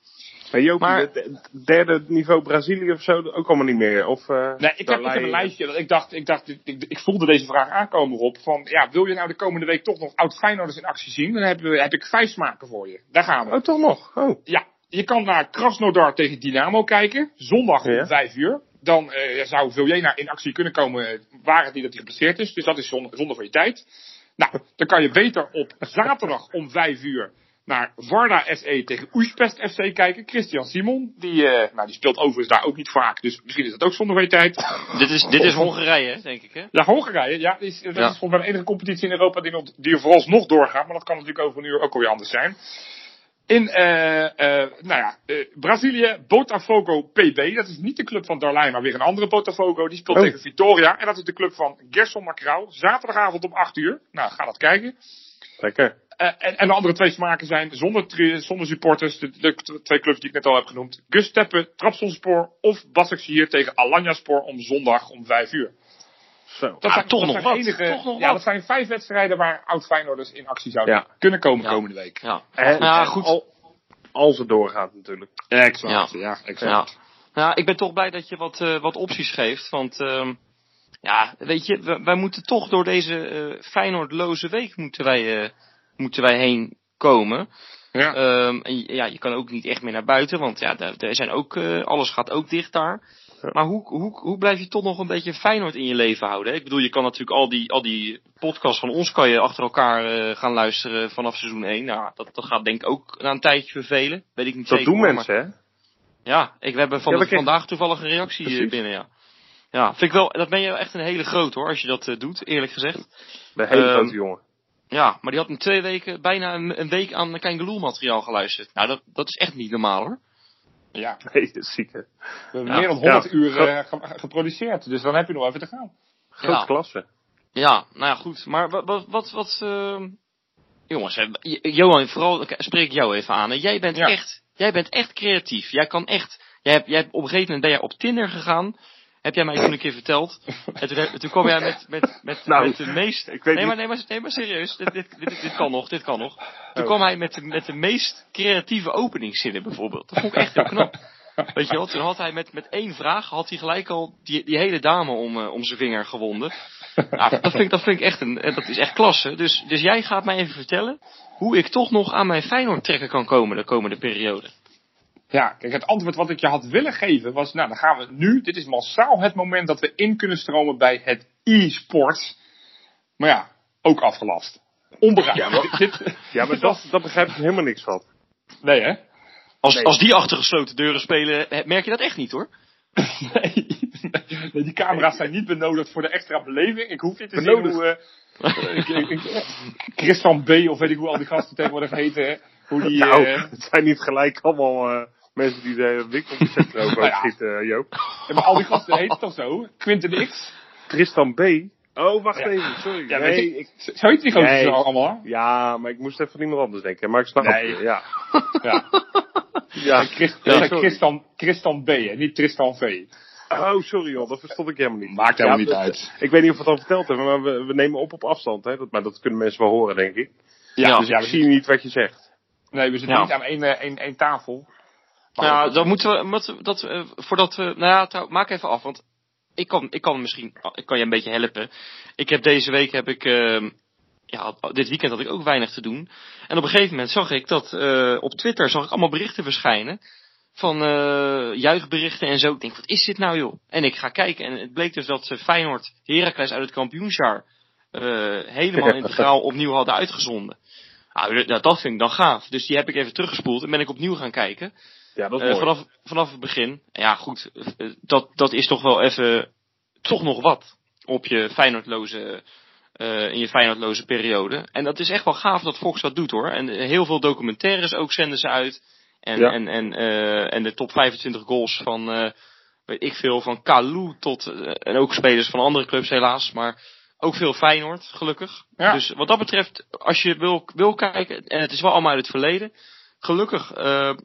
[SPEAKER 3] Maar Joop,
[SPEAKER 2] Maar-
[SPEAKER 3] het derde niveau Brazilië of zo, ook allemaal niet meer? Of, eh,
[SPEAKER 4] Nee, ik heb, ik heb een lijstje. Ik dacht, ik, dacht ik, ik, voelde deze vraag aankomen op. Van, ja, wil je nou de komende week toch nog oud Feyenoorders in actie zien? Dan heb, heb ik vijf smaken voor je. Daar gaan we.
[SPEAKER 3] Oh, toch nog? Oh.
[SPEAKER 4] Ja, je kan naar Krasnodar tegen Dynamo kijken. Zondag
[SPEAKER 3] Ja.
[SPEAKER 4] om vijf uur. Dan eh, zou Viljena in actie kunnen komen, eh, waar het niet dat hij geblesseerd is. Dus dat is zonde, zonde van je tijd. Nou, dan kan je beter op zaterdag om vijf uur naar Varda SE tegen Oespest FC kijken. Christian Simon, die, eh, nou, die speelt overigens daar ook niet vaak. Dus misschien is dat ook zonde van je tijd.
[SPEAKER 2] Dit is, dit is Hongarije, hè, denk ik, hè?
[SPEAKER 4] Ja, Hongarije, ja, is, dat
[SPEAKER 2] Ja.
[SPEAKER 4] is volgens mij de enige competitie in Europa die, nog, die er vooralsnog doorgaat. Maar dat kan natuurlijk over een uur ook alweer anders zijn. In, eh, eh, nou ja, eh, Brazilië, Botafogo PB. Dat is niet de club van Darlijn, maar weer een andere Botafogo. Die speelt
[SPEAKER 3] Oh.
[SPEAKER 4] tegen Vitoria. En dat is de club van Gerson Macrau. Zaterdagavond om 8 uur. Nou, ga dat kijken.
[SPEAKER 3] Lekker.
[SPEAKER 4] Eh, en, en de andere twee smaken zijn zonder, zonder supporters. De, twee clubs die ik net al heb genoemd. Gusteppe, Trabzonspoor of Basaksehir tegen Alanyaspor om zondag om 5 uur.
[SPEAKER 3] Zo.
[SPEAKER 4] Dat
[SPEAKER 2] Ah,
[SPEAKER 4] zijn,
[SPEAKER 2] toch
[SPEAKER 4] dat
[SPEAKER 2] nog
[SPEAKER 4] zijn
[SPEAKER 2] wat,
[SPEAKER 4] enige-
[SPEAKER 2] toch nog
[SPEAKER 4] ja,
[SPEAKER 2] wat.
[SPEAKER 4] dat zijn vijf wedstrijden waar oud Feyenoorders in actie zouden
[SPEAKER 3] Ja.
[SPEAKER 4] kunnen komen
[SPEAKER 2] Ja.
[SPEAKER 4] komende week.
[SPEAKER 2] Ja.
[SPEAKER 3] En,
[SPEAKER 2] Ja,
[SPEAKER 3] en
[SPEAKER 2] goed.
[SPEAKER 3] Al, als het doorgaat natuurlijk.
[SPEAKER 4] Exact,
[SPEAKER 2] Ja.
[SPEAKER 4] ja, exact.
[SPEAKER 2] Ja. Nou, ik ben toch blij dat je wat, eh, wat opties geeft. Want ehm, ja, weet je, wij moeten toch door deze eh Feyenoordloze week moeten wij, eh, moeten wij heen komen.
[SPEAKER 4] Ja.
[SPEAKER 2] Ehm, en ja, je kan ook niet echt meer naar buiten, want ja, daar, daar zijn ook, eh, alles gaat ook dicht daar.
[SPEAKER 3] Ja.
[SPEAKER 2] Maar hoe, hoe, hoe blijf je toch nog een beetje Feyenoord in je leven houden? hè? Ik bedoel, je kan natuurlijk al die, al die podcasts van ons kan je achter elkaar eh, gaan luisteren vanaf seizoen 1. Nou, dat, dat gaat denk ik ook na een tijdje vervelen. Weet ik niet
[SPEAKER 3] Dat
[SPEAKER 2] zeker.
[SPEAKER 3] doen mensen, hè?
[SPEAKER 2] ja, ik, we hebben van
[SPEAKER 3] Ja,
[SPEAKER 2] vandaag toevallig een reactie eh,
[SPEAKER 3] Precies.
[SPEAKER 2] binnen, ja. Ja, vind ik wel, dat ben je echt een hele grote hoor, als je dat eh, doet, eerlijk gezegd.
[SPEAKER 3] De hele
[SPEAKER 2] Ehm,
[SPEAKER 3] grote jongen.
[SPEAKER 2] Ja, maar die had in twee weken, bijna een, een week aan Kangaloo materiaal geluisterd. Nou, dat, dat is echt niet normaal hoor.
[SPEAKER 4] Ja. <laughs>
[SPEAKER 3] Nee, dat is ziek, hè?
[SPEAKER 4] We hebben
[SPEAKER 2] Ja.
[SPEAKER 4] meer dan 100
[SPEAKER 3] Ja.
[SPEAKER 4] uur eh, ge- geproduceerd. Dus dan heb je nog even te gaan.
[SPEAKER 3] Grote
[SPEAKER 2] Ja.
[SPEAKER 3] klasse.
[SPEAKER 2] Ja, nou ja, goed. Maar wat, wat, wat, wat ehm, jongens, hè, J- Johan, vooral ik spreek ik jou even aan. hè. Jij bent
[SPEAKER 4] Ja.
[SPEAKER 2] echt, jij bent echt creatief. Jij kan echt, jij hebt, jij hebt op een gegeven moment ben jij op Tinder gegaan. Heb jij mij toen een keer verteld. En toen, kwam jij met, met, met,
[SPEAKER 3] Nou,
[SPEAKER 2] met de meest...
[SPEAKER 3] ik weet
[SPEAKER 2] nee, maar, nee, maar, nee, maar serieus. Dit, dit, dit, dit kan nog, dit kan nog. Toen
[SPEAKER 3] Oh.
[SPEAKER 2] kwam hij met de, met de meest creatieve openingszinnen bijvoorbeeld. Dat vond ik echt heel knap. Weet je wel, toen had hij met, met één vraag, had hij gelijk al die, die hele dame om, eh, om zijn vinger gewonden. Nou, dat vind ik, dat vind ik echt een, eh, dat is echt klasse. Dus, dus jij gaat mij even vertellen hoe ik toch nog aan mijn Feyenoord trekken kan komen de komende periode.
[SPEAKER 4] Ja, kijk, het antwoord wat ik je had willen geven was, nou, dan gaan we nu, dit is massaal het moment dat we in kunnen stromen bij het e-sport. Maar ja, ook afgelast. Onbereikbaar.
[SPEAKER 3] Ja, maar-
[SPEAKER 4] Dit- dit-
[SPEAKER 3] Ja, maar dat, dat begrijp ik helemaal niks van.
[SPEAKER 4] Nee, hè?
[SPEAKER 2] Als,
[SPEAKER 3] Nee.
[SPEAKER 2] als die achter gesloten deuren spelen, eh, merk je dat echt niet hoor.
[SPEAKER 4] Nee. nee, die camera's zijn niet benodigd voor de extra beleving. Ik hoef niet te
[SPEAKER 3] Benodigd.
[SPEAKER 4] zien hoe... eh, ik- ik- ik- Christian B. of weet ik hoe al die gasten tegenwoordig heten. Hè, Hoe die...
[SPEAKER 3] nou,
[SPEAKER 4] eh, <laughs>
[SPEAKER 3] het zijn niet gelijk allemaal eh, mensen die de winkelcentrum <laughs> over
[SPEAKER 4] Nou ja.
[SPEAKER 3] schieten, eh, Joop.
[SPEAKER 4] ja, maar al die gasten heten toch zo? Quinten X?
[SPEAKER 3] Tristan B. Oh, wacht
[SPEAKER 4] Ja.
[SPEAKER 3] even, sorry.
[SPEAKER 4] Ja,
[SPEAKER 3] nee,
[SPEAKER 4] je-
[SPEAKER 3] ik,
[SPEAKER 4] Zo heet die gozer
[SPEAKER 3] Nee.
[SPEAKER 4] zo allemaal, hè?
[SPEAKER 3] ja, maar ik moest even iemand anders denken. Maar ik snap
[SPEAKER 4] Nee.
[SPEAKER 3] het, ja.
[SPEAKER 4] Ja. <laughs>
[SPEAKER 3] ja.
[SPEAKER 4] Christ, Christian B, hè? niet Tristan V.
[SPEAKER 3] Oh, sorry joh, dat verstond ik helemaal niet.
[SPEAKER 4] Maakt helemaal
[SPEAKER 3] Ja,
[SPEAKER 4] niet
[SPEAKER 3] dat-
[SPEAKER 4] uit.
[SPEAKER 3] Ik weet niet of we het al verteld hebben, maar we, we nemen op op afstand. Hè? Dat, maar dat kunnen mensen wel horen, denk ik.
[SPEAKER 2] Ja,
[SPEAKER 4] dus ja,
[SPEAKER 3] ik
[SPEAKER 4] we
[SPEAKER 3] zie niet wat je zegt.
[SPEAKER 4] Nee, we zitten
[SPEAKER 2] Ja.
[SPEAKER 4] niet aan één, eh, één, één tafel. Maar
[SPEAKER 2] Ja,
[SPEAKER 4] ook-
[SPEAKER 2] dan moeten we, moeten we dat, eh, voordat we, nou ja, trouw, maak even af, want ik kan, ik kan misschien, ik kan je een beetje helpen. Ik heb deze week, heb ik, ehm, ja, dit weekend had ik ook weinig te doen. En op een gegeven moment zag ik dat, eh, op Twitter zag ik allemaal berichten verschijnen. Van, eh juichberichten en zo. Ik denk, wat is dit nou joh? En ik ga kijken en het bleek dus dat ze Feyenoord Heracles uit het kampioensjaar, eh, helemaal <laughs> integraal opnieuw hadden uitgezonden. Nou, dat vind ik dan gaaf. Dus die heb ik even teruggespoeld en ben ik opnieuw gaan kijken.
[SPEAKER 3] Ja, dat is
[SPEAKER 2] Eh,
[SPEAKER 3] mooi.
[SPEAKER 2] vanaf, vanaf het begin. Ja, goed. eh, dat, dat is toch wel even. Toch nog wat. Op je Feyenoordloze. eh, in je Feyenoordloze periode. En dat is echt wel gaaf dat Fox dat doet hoor. En heel veel documentaires ook zenden ze uit. En,
[SPEAKER 3] Ja.
[SPEAKER 2] en, en, en de top 25 goals van. eh, weet ik veel. Van Kalou tot. en ook spelers van andere clubs helaas. Maar ook veel Feyenoord, gelukkig.
[SPEAKER 4] Ja.
[SPEAKER 2] Dus wat dat betreft, als je wil, wil kijken. En het is wel allemaal uit het verleden. Gelukkig. eh,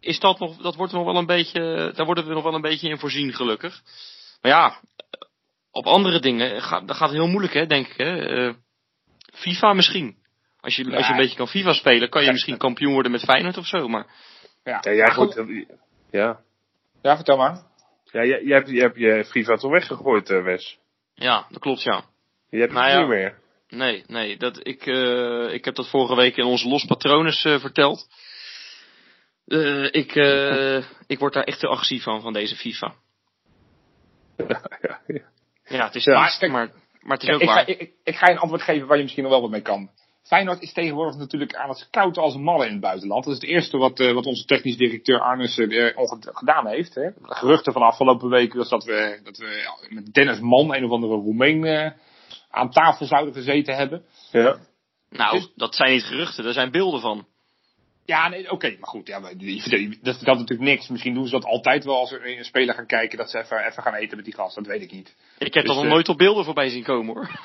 [SPEAKER 2] is dat nog, dat wordt nog wel een beetje, daar worden we nog wel een beetje in voorzien, gelukkig. Maar ja, op andere dingen gaat, dat gaat heel moeilijk, hè, denk ik, hè. Eh, FIFA misschien. Als je, als je een beetje kan FIFA spelen, kan je
[SPEAKER 4] Ja.
[SPEAKER 2] misschien kampioen worden met Feyenoord of zo, maar
[SPEAKER 4] Ja,
[SPEAKER 3] Ja,
[SPEAKER 4] goed,
[SPEAKER 3] ja.
[SPEAKER 4] ja, vertel maar.
[SPEAKER 3] Ja, jij, jij, hebt, jij hebt je FIFA toch weggegooid, eh, Wes?
[SPEAKER 2] Ja, dat klopt, ja.
[SPEAKER 3] Je hebt het
[SPEAKER 2] Nou ja.
[SPEAKER 3] niet meer.
[SPEAKER 2] Nee, nee, dat, ik, eh, ik heb dat vorige week in onze Los Patronus eh, verteld. Eh, ik, eh, ik word daar echt te agressief van, van deze FIFA.
[SPEAKER 3] ja, <laughs> ja.
[SPEAKER 2] Ja, het is
[SPEAKER 3] Ja.
[SPEAKER 4] Maar
[SPEAKER 2] maar,
[SPEAKER 4] kijk,
[SPEAKER 2] maar, het is
[SPEAKER 4] Kijk,
[SPEAKER 2] ook
[SPEAKER 4] ik, ga,
[SPEAKER 2] waar.
[SPEAKER 4] ik, ik ga je een antwoord geven waar je misschien nog wel wat mee kan. Feyenoord is tegenwoordig natuurlijk aan het scouten als een malle in het buitenland. Dat is het eerste wat, eh, wat onze technisch directeur ged- gedaan heeft. Hè. De geruchten van de afgelopen weken was dat we, dat we ja, met Dennis Man, een of andere Roemeen, eh, aan tafel zouden gezeten hebben.
[SPEAKER 3] ja.
[SPEAKER 2] Nou,
[SPEAKER 4] dus-
[SPEAKER 2] dat zijn niet geruchten, er zijn beelden van.
[SPEAKER 4] Ja, nee, oké, maar goed, ja, maar dat vertelt natuurlijk niks. Misschien doen ze dat altijd wel als er een speler gaan kijken, dat ze even, even gaan eten met die gast. Dat weet ik niet.
[SPEAKER 2] Ik heb
[SPEAKER 4] Dus,
[SPEAKER 2] er nog
[SPEAKER 4] eh,
[SPEAKER 2] nooit op beelden voorbij zien komen hoor. <laughs>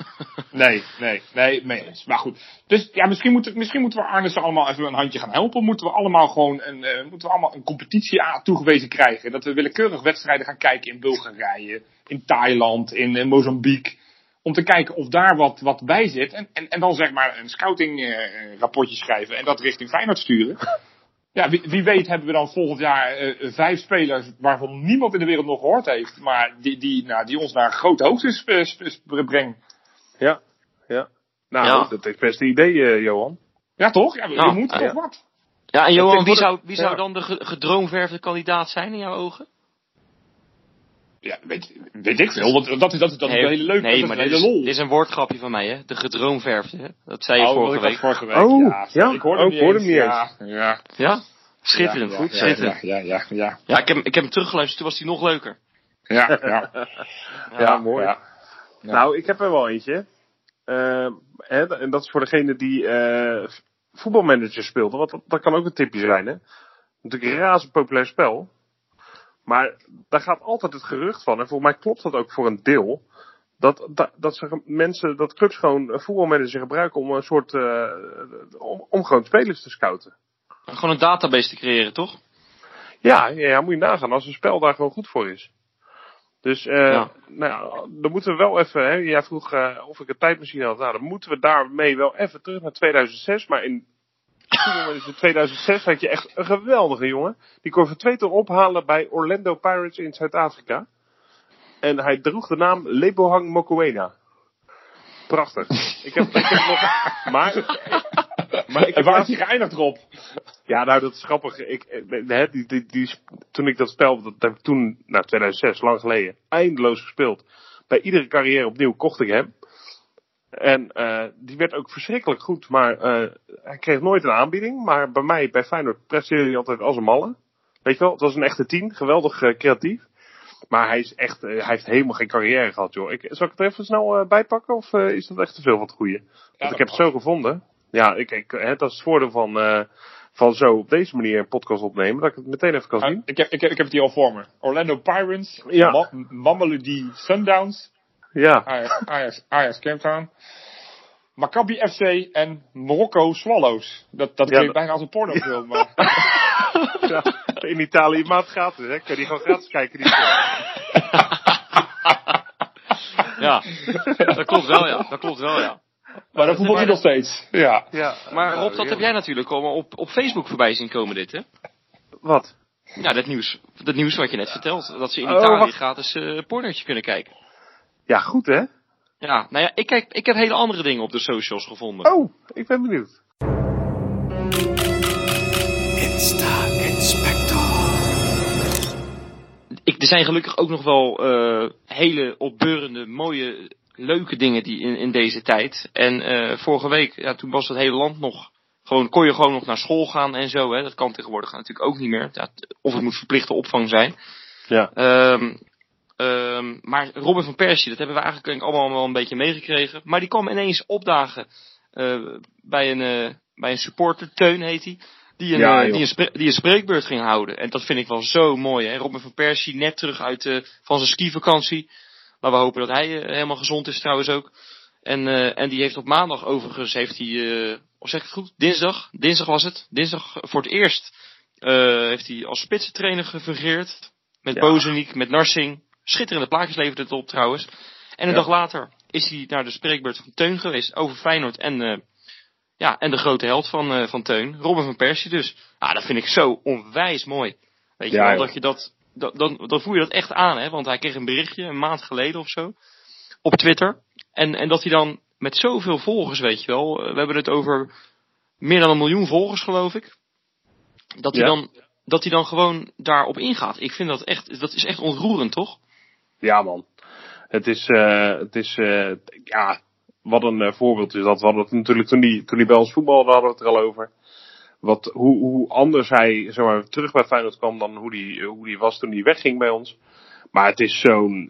[SPEAKER 4] Nee, nee, nee, mee eens. Maar goed. Dus ja, misschien moeten, misschien moeten we Arnes allemaal even een handje gaan helpen. Moeten we allemaal gewoon een, eh, moeten we allemaal een competitie aan toegewezen krijgen. Dat we willekeurig wedstrijden gaan kijken in Bulgarije, in Thailand, in, Mozambique. Om te kijken of daar wat, wat bij zit. En, en, en dan zeg maar een scouting eh, rapportje schrijven en dat richting Feyenoord sturen. <laughs> Ja, wie, wie weet hebben we dan volgend jaar eh, vijf spelers waarvan niemand in de wereld nog gehoord heeft. Maar die, die, nou, die ons naar grote hoogte brengen.
[SPEAKER 3] Ja, ja. Nou,
[SPEAKER 2] Ja.
[SPEAKER 3] dat is best een idee, eh, Johan.
[SPEAKER 4] Ja, toch? Ja, we,
[SPEAKER 2] Nou,
[SPEAKER 4] we moeten toch wat?
[SPEAKER 2] Ja, en Johan, wie zou, wie zou
[SPEAKER 3] ja.
[SPEAKER 2] dan de ge- gedroomverfde kandidaat zijn in jouw ogen?
[SPEAKER 4] Ja, weet, weet ik veel. Want dat is, dat is, dat is
[SPEAKER 2] nee,
[SPEAKER 4] een hele leuke
[SPEAKER 2] nee,
[SPEAKER 4] dat
[SPEAKER 2] maar
[SPEAKER 4] een
[SPEAKER 2] dit
[SPEAKER 4] hele
[SPEAKER 2] is,
[SPEAKER 4] lol.
[SPEAKER 2] dit is een woordgrapje van mij, hè? De gedroomverfde, hè? Dat zei je
[SPEAKER 4] Oh,
[SPEAKER 2] vorige week.
[SPEAKER 4] vorige week.
[SPEAKER 3] Oh,
[SPEAKER 4] ja,
[SPEAKER 3] ja?
[SPEAKER 4] Ik hoorde
[SPEAKER 3] Oh,
[SPEAKER 4] hem niet eens. Ja, ja.
[SPEAKER 2] Ja? Schitterend,
[SPEAKER 4] ja,
[SPEAKER 2] goed,
[SPEAKER 4] ja,
[SPEAKER 2] schitterend.
[SPEAKER 4] Ja, ja, ja, ja.
[SPEAKER 2] Ja, ik, heb, ik heb hem teruggeluisterd, toen was hij nog leuker.
[SPEAKER 4] Ja, ja. <laughs>
[SPEAKER 3] Ja, mooi.
[SPEAKER 4] Ja. Ja.
[SPEAKER 3] Nou, ik heb er wel eentje. Eh, hè, en dat is voor degene die eh, voetbalmanager speelde. Want dat, dat kan ook een tipje zijn, hè. Natuurlijk een razend populair spel. Maar daar gaat altijd het gerucht van, en volgens mij klopt dat ook voor een deel. Dat, dat, dat ze mensen, dat clubs gewoon een voetbalmanager gebruiken om een soort, eh, om, om gewoon spelers te scouten.
[SPEAKER 2] Gewoon een database te creëren, toch?
[SPEAKER 3] Ja, ja, ja, moet je nagaan als een spel daar gewoon goed voor is. Dus, eh,
[SPEAKER 2] Ja.
[SPEAKER 3] nou ja, dan moeten we wel even, hè, jij vroeg eh, of ik een tijdmachine had. Nou, dan moeten we daarmee wel even terug naar 2006. Maar in, <coughs> in 2006 had je echt een geweldige jongen. Die kon ton ophalen bij Orlando Pirates in Zuid-Afrika. En hij droeg de naam Lebohang Mokoena. Prachtig. Ik heb, ik heb nog, <laughs> maar, maar ik
[SPEAKER 4] En waar is hij geëindigd, Rob?
[SPEAKER 3] ja, nou, dat is grappig. Ik, hè, die, die, die, toen ik dat spel, dat heb ik toen, nou, 2006, lang geleden, eindeloos gespeeld. Bij iedere carrière opnieuw kocht ik hem. En eh, die werd ook verschrikkelijk goed, maar eh, hij kreeg nooit een aanbieding. Maar bij mij, bij Feyenoord, presteerde hij altijd als een malle. Weet je wel, het was een echte tien, geweldig eh, creatief. Maar hij is echt, eh, hij heeft helemaal geen carrière gehad, joh. Ik, zal ik het er even snel eh, bijpakken, of is dat echt te veel van het goede? Want ik heb het zo gevonden. Ja, ik, ik, hè, dat is het voordeel van, van zo op deze manier een podcast opnemen, dat ik het meteen even kan zien.
[SPEAKER 4] Ah, ik, heb, ik, heb, ik heb het hier al voor me. Orlando Pirates,
[SPEAKER 3] Ja.
[SPEAKER 4] Ma Mamelody Sundowns,
[SPEAKER 3] Ja,
[SPEAKER 4] Ajax, Ajax, Ajax Cape Town, Maccabi FC en Morocco Swallows. Dat, dat
[SPEAKER 3] Ja,
[SPEAKER 4] klinkt
[SPEAKER 3] dat-
[SPEAKER 4] bijna als een pornofilm. <laughs> maar- <laughs>
[SPEAKER 3] ja, in Italië maand gratis, hè? Kun je die gewoon gratis kijken? Die. <laughs>
[SPEAKER 2] Ja, dat klopt wel, ja. Dat klopt wel, ja.
[SPEAKER 4] Maar dat voetbal je nog steeds. Ja.
[SPEAKER 3] ja.
[SPEAKER 2] Maar
[SPEAKER 3] Ja,
[SPEAKER 2] Rob, dat
[SPEAKER 3] ja.
[SPEAKER 2] heb jij natuurlijk allemaal op, op Facebook voorbij zien komen, dit, hè?
[SPEAKER 3] Wat?
[SPEAKER 2] Ja, dat nieuws. Dat nieuws wat je net vertelt. Dat ze in
[SPEAKER 3] Oh,
[SPEAKER 2] Italië
[SPEAKER 3] wacht.
[SPEAKER 2] gratis eh pornootje kunnen kijken.
[SPEAKER 3] Ja, goed hè?
[SPEAKER 2] Ja, nou ja, ik, kijk, ik heb hele andere dingen op de socials gevonden.
[SPEAKER 3] Oh, ik ben benieuwd.
[SPEAKER 2] Ik, er zijn gelukkig ook nog wel eh, hele opbeurende, mooie, leuke dingen die in, in deze tijd. En eh, vorige week, ja, toen was het hele land nog. Gewoon, kon je gewoon nog naar school gaan en zo. Hè. Dat kan tegenwoordig natuurlijk ook niet meer. Ja, of het moet verplichte opvang zijn.
[SPEAKER 3] Ja.
[SPEAKER 2] Ehm, ehm, maar Robin van Persie, dat hebben we eigenlijk denk ik allemaal wel een beetje meegekregen. Maar die kwam ineens opdagen eh, bij, een, eh, bij een supporter, Teun heet hij. Die een,
[SPEAKER 3] Ja,
[SPEAKER 2] eh, die, een die een spreekbeurt ging houden. En dat vind ik wel zo mooi. Hè? Robin van Persie net terug uit, van zijn skivakantie. Maar we hopen dat hij helemaal gezond is trouwens ook. En, en die heeft op maandag overigens, heeft hij, of zeg ik het goed? Dinsdag, dinsdag was het. Dinsdag voor het eerst heeft hij als spitsentrainer gefungeerd. Met
[SPEAKER 3] Ja.
[SPEAKER 2] Bozeniek, met Narsing. Schitterende plaatjes levert het op trouwens. En een
[SPEAKER 3] Ja.
[SPEAKER 2] dag later is hij naar de spreekbeurt van Teun geweest over Feyenoord. En eh, ja, en de grote held van, eh, van Teun, Robin van Persie dus. Ja, dat vind ik zo onwijs mooi. Weet je
[SPEAKER 3] Ja,
[SPEAKER 2] wel, dat je dat, dat dan, dan voel je dat echt aan, hè. Want hij kreeg een berichtje een maand geleden of zo. Op Twitter. En, en dat hij dan met zoveel volgers, weet je wel. eh, We hebben het over meer dan een miljoen volgers, geloof ik. Dat hij
[SPEAKER 3] Ja.
[SPEAKER 2] dan, dat hij dan gewoon daarop ingaat. Ik vind dat echt, dat is echt ontroerend, toch?
[SPEAKER 3] Ja, man. Het is, eh, het is eh, ja, wat een eh, voorbeeld is dat. We hadden het natuurlijk toen hij toen die bij ons voetbalde, hadden we het er al over. Wat, hoe, hoe anders hij zeg terug bij Feyenoord kwam dan hoe die, hoe die was toen hij wegging bij ons. Maar het is zo'n.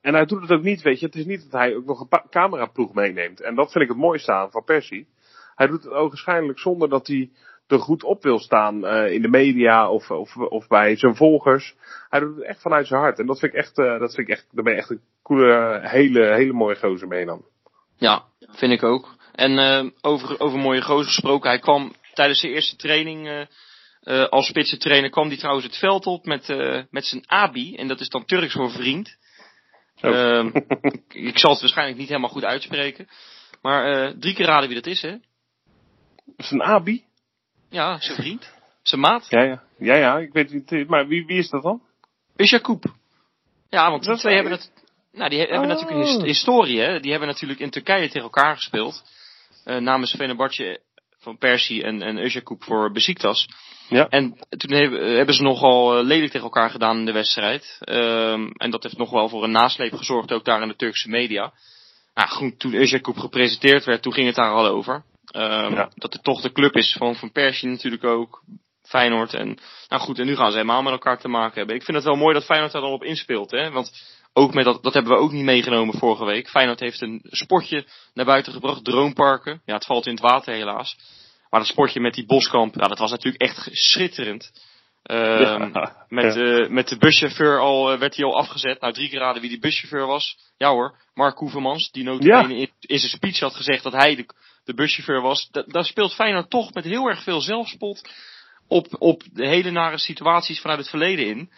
[SPEAKER 3] en hij doet het ook niet, weet je. Het is niet dat hij ook nog een cameraploeg meeneemt. En dat vind ik het mooiste aan van Persie. Hij doet het ogenschijnlijk zonder dat hij er goed op wil staan eh, in de media of, of, of bij zijn volgers. Hij doet het echt vanuit zijn hart. En dat vind ik echt, eh, dat vind ik echt, daar ben je echt een coole, hele, hele mooie gozer mee dan.
[SPEAKER 2] Ja, vind ik ook. En eh, over, over mooie gozer gesproken, hij kwam tijdens zijn eerste training als spitse trainer, kwam hij trouwens het veld op met, met zijn abi, en dat is dan Turks voor vriend.
[SPEAKER 3] Oh.
[SPEAKER 2] Ehm, <laughs> ik, ik zal het waarschijnlijk niet helemaal goed uitspreken. Maar drie keer raden wie dat is, hè?
[SPEAKER 3] Een Abi?
[SPEAKER 2] Ja, zijn vriend. Zijn maat.
[SPEAKER 3] Ja, ja. Ja, ja, ik weet niet. Maar wie, wie is dat dan?
[SPEAKER 2] Usjakoub. Ja, want die twee hebben het. Nou, die he- hebben
[SPEAKER 3] Oh.
[SPEAKER 2] natuurlijk een his- historie, hè. Die hebben natuurlijk in Turkije tegen elkaar gespeeld. Eh, namens Fenerbahce van Persie en, en voor Besiktas.
[SPEAKER 3] Ja.
[SPEAKER 2] En toen hebben, hebben ze nogal eh, lelijk tegen elkaar gedaan in de wedstrijd. Ehm, en dat heeft nog wel voor een nasleep gezorgd, ook daar in de Turkse media. Nou, goed, toen Usjakoub gepresenteerd werd, toen ging het daar al over. Ehm,
[SPEAKER 3] Ja.
[SPEAKER 2] Dat het toch de club is van Van Persie natuurlijk ook. Feyenoord. En, nou goed, en nu gaan ze helemaal met elkaar te maken hebben. Ik vind het wel mooi dat Feyenoord daar dan op inspeelt. Hè? Want ook met dat, dat hebben we ook niet meegenomen vorige week. Feyenoord heeft een sportje naar buiten gebracht. Droomparken. Ja, het valt in het water helaas. Maar dat sportje met die boskamp, ja, dat was natuurlijk echt schitterend. Ehm,
[SPEAKER 3] Ja.
[SPEAKER 2] met,
[SPEAKER 3] Ja.
[SPEAKER 2] met de buschauffeur al, eh, werd hij al afgezet. Nou, drie keer raden wie die buschauffeur was. Ja hoor, Mark Koevermans, die notabene in, in zijn speech had gezegd dat hij de, de buschauffeur was. Da, daar speelt Feyenoord toch met heel erg veel zelfspot op, op de hele nare situaties vanuit het verleden in.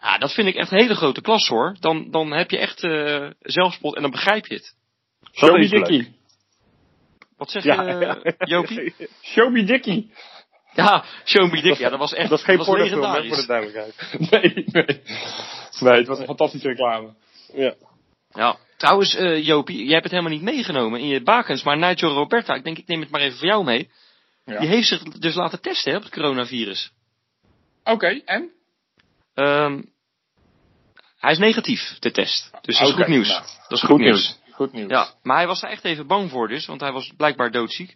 [SPEAKER 2] Ja, dat vind ik echt een hele grote klas hoor. Dan, dan heb je echt eh, zelfspot en dan begrijp je het.
[SPEAKER 4] Show me. Dickie.
[SPEAKER 2] Wat zeg
[SPEAKER 3] Ja,
[SPEAKER 2] je,
[SPEAKER 3] ja.
[SPEAKER 2] eh, Jopie? <laughs>
[SPEAKER 4] Show me Dickie.
[SPEAKER 2] Ja, Show Me Dick, ja, dat was echt
[SPEAKER 3] Dat is geen
[SPEAKER 2] dat was
[SPEAKER 3] pornofilm, hè, voor
[SPEAKER 2] legendarisch.
[SPEAKER 3] de duidelijkheid. <laughs>
[SPEAKER 4] Nee, nee. Nee, het was een fantastische reclame.
[SPEAKER 3] Ja.
[SPEAKER 2] Ja. Trouwens, eh Jopie, jij hebt het helemaal niet meegenomen in je bakens, maar Nigel Roberta, ik denk ik neem het maar even voor jou mee.
[SPEAKER 4] Ja.
[SPEAKER 2] Die heeft zich dus laten testen hè, op het coronavirus.
[SPEAKER 4] Oké, en?
[SPEAKER 2] Ehm hij is negatief, de test. Dus dat is goed nieuws.
[SPEAKER 4] nou,
[SPEAKER 2] dat is goed, nieuws.
[SPEAKER 4] Goed nieuws.
[SPEAKER 2] Ja, maar hij was daar echt even bang voor dus, want hij was blijkbaar doodziek.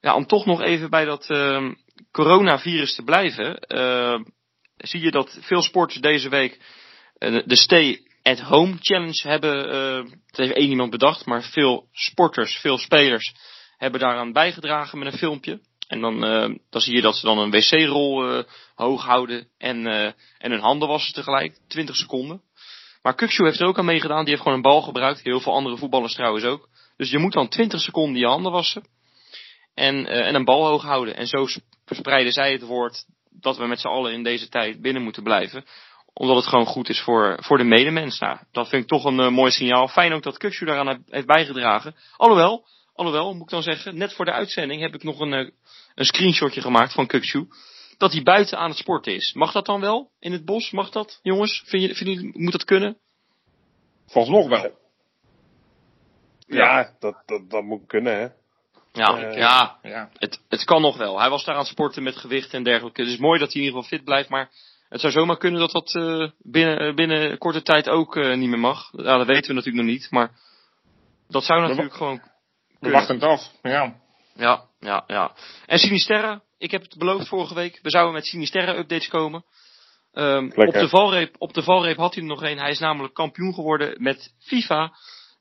[SPEAKER 2] Ja, om toch nog even bij dat ehm, coronavirus te blijven, ehm, zie je dat veel sporters deze week eh, de Stay at Home Challenge hebben, eh dat heeft één iemand bedacht, maar veel sporters, veel spelers hebben daaraan bijgedragen met een filmpje. En dan, eh, dan zie je dat ze dan een wc-rol eh, hoog houden en, en hun handen wassen tegelijk, 20 seconden. Maar Kukshu heeft er ook aan meegedaan, die heeft gewoon een bal gebruikt, heel veel andere voetballers trouwens ook. Dus je moet dan 20 seconden je handen wassen en, en een bal hoog houden. En zo verspreiden zij het woord dat we met z'n allen in deze tijd binnen moeten blijven omdat het gewoon goed is voor, voor de medemens. Nou, dat vind ik toch een eh, mooi signaal. Fijn ook dat Kukshu daaraan heeft- heeft bijgedragen. Alhoewel, alhoewel, moet ik dan zeggen, net voor de uitzending heb ik nog een, eh, een screenshotje gemaakt van Kukshu. Dat hij buiten aan het sporten is. Mag dat dan wel? In het bos? Mag dat, jongens? Vind je, vind je, moet dat kunnen?
[SPEAKER 4] Volgens nog wel.
[SPEAKER 3] Ja, dat, dat, dat moet kunnen, hè.
[SPEAKER 2] Ja,
[SPEAKER 3] Eh,
[SPEAKER 2] ja
[SPEAKER 4] Ja.
[SPEAKER 2] het, het kan nog wel. Hij was daar aan het sporten met gewicht en dergelijke. Het is mooi dat hij in ieder geval fit blijft, maar het zou zomaar kunnen dat dat eh, binnen, eh, binnen korte tijd ook eh, niet meer mag. Ja, dat weten we natuurlijk nog niet, maar dat zou natuurlijk gewoon
[SPEAKER 4] We wachten het af. Ja.
[SPEAKER 2] Ja, ja, ja. En Sinisterra, ik heb het beloofd vorige week. We zouden met Sinisterra updates komen. Ehm, op, de valreep, op de valreep had hij er nog een. Hij is namelijk kampioen geworden met FIFA.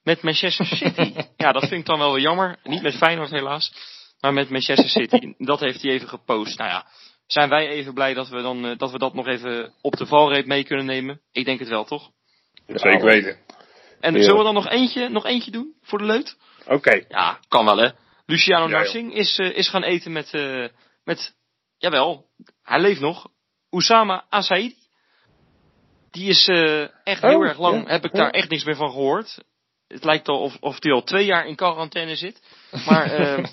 [SPEAKER 2] Met Manchester City. <laughs> ja, dat vind ik dan wel weer jammer. Niet met Feyenoord helaas. Maar met Manchester City. Dat heeft hij even gepost. Nou ja, zijn wij even blij dat we, dan, eh, dat, we dat nog even op de valreep mee kunnen nemen? Ik denk het wel, toch?
[SPEAKER 4] Zeker weten.
[SPEAKER 2] En
[SPEAKER 3] Ja.
[SPEAKER 2] zullen we dan nog eentje, nog eentje doen voor de leut?
[SPEAKER 3] Oké.
[SPEAKER 2] Ja, kan wel hè. Luciano
[SPEAKER 3] Ja.
[SPEAKER 2] Narsing is, eh, is gaan eten met, eh, met, jawel, hij leeft nog. Oussama Asaidi. Die is echt
[SPEAKER 3] Oh,
[SPEAKER 2] heel erg lang,
[SPEAKER 3] ja,
[SPEAKER 2] heb ik daar echt niks meer van gehoord. Het lijkt al of, of hij al twee jaar in quarantaine zit. Maar, uh,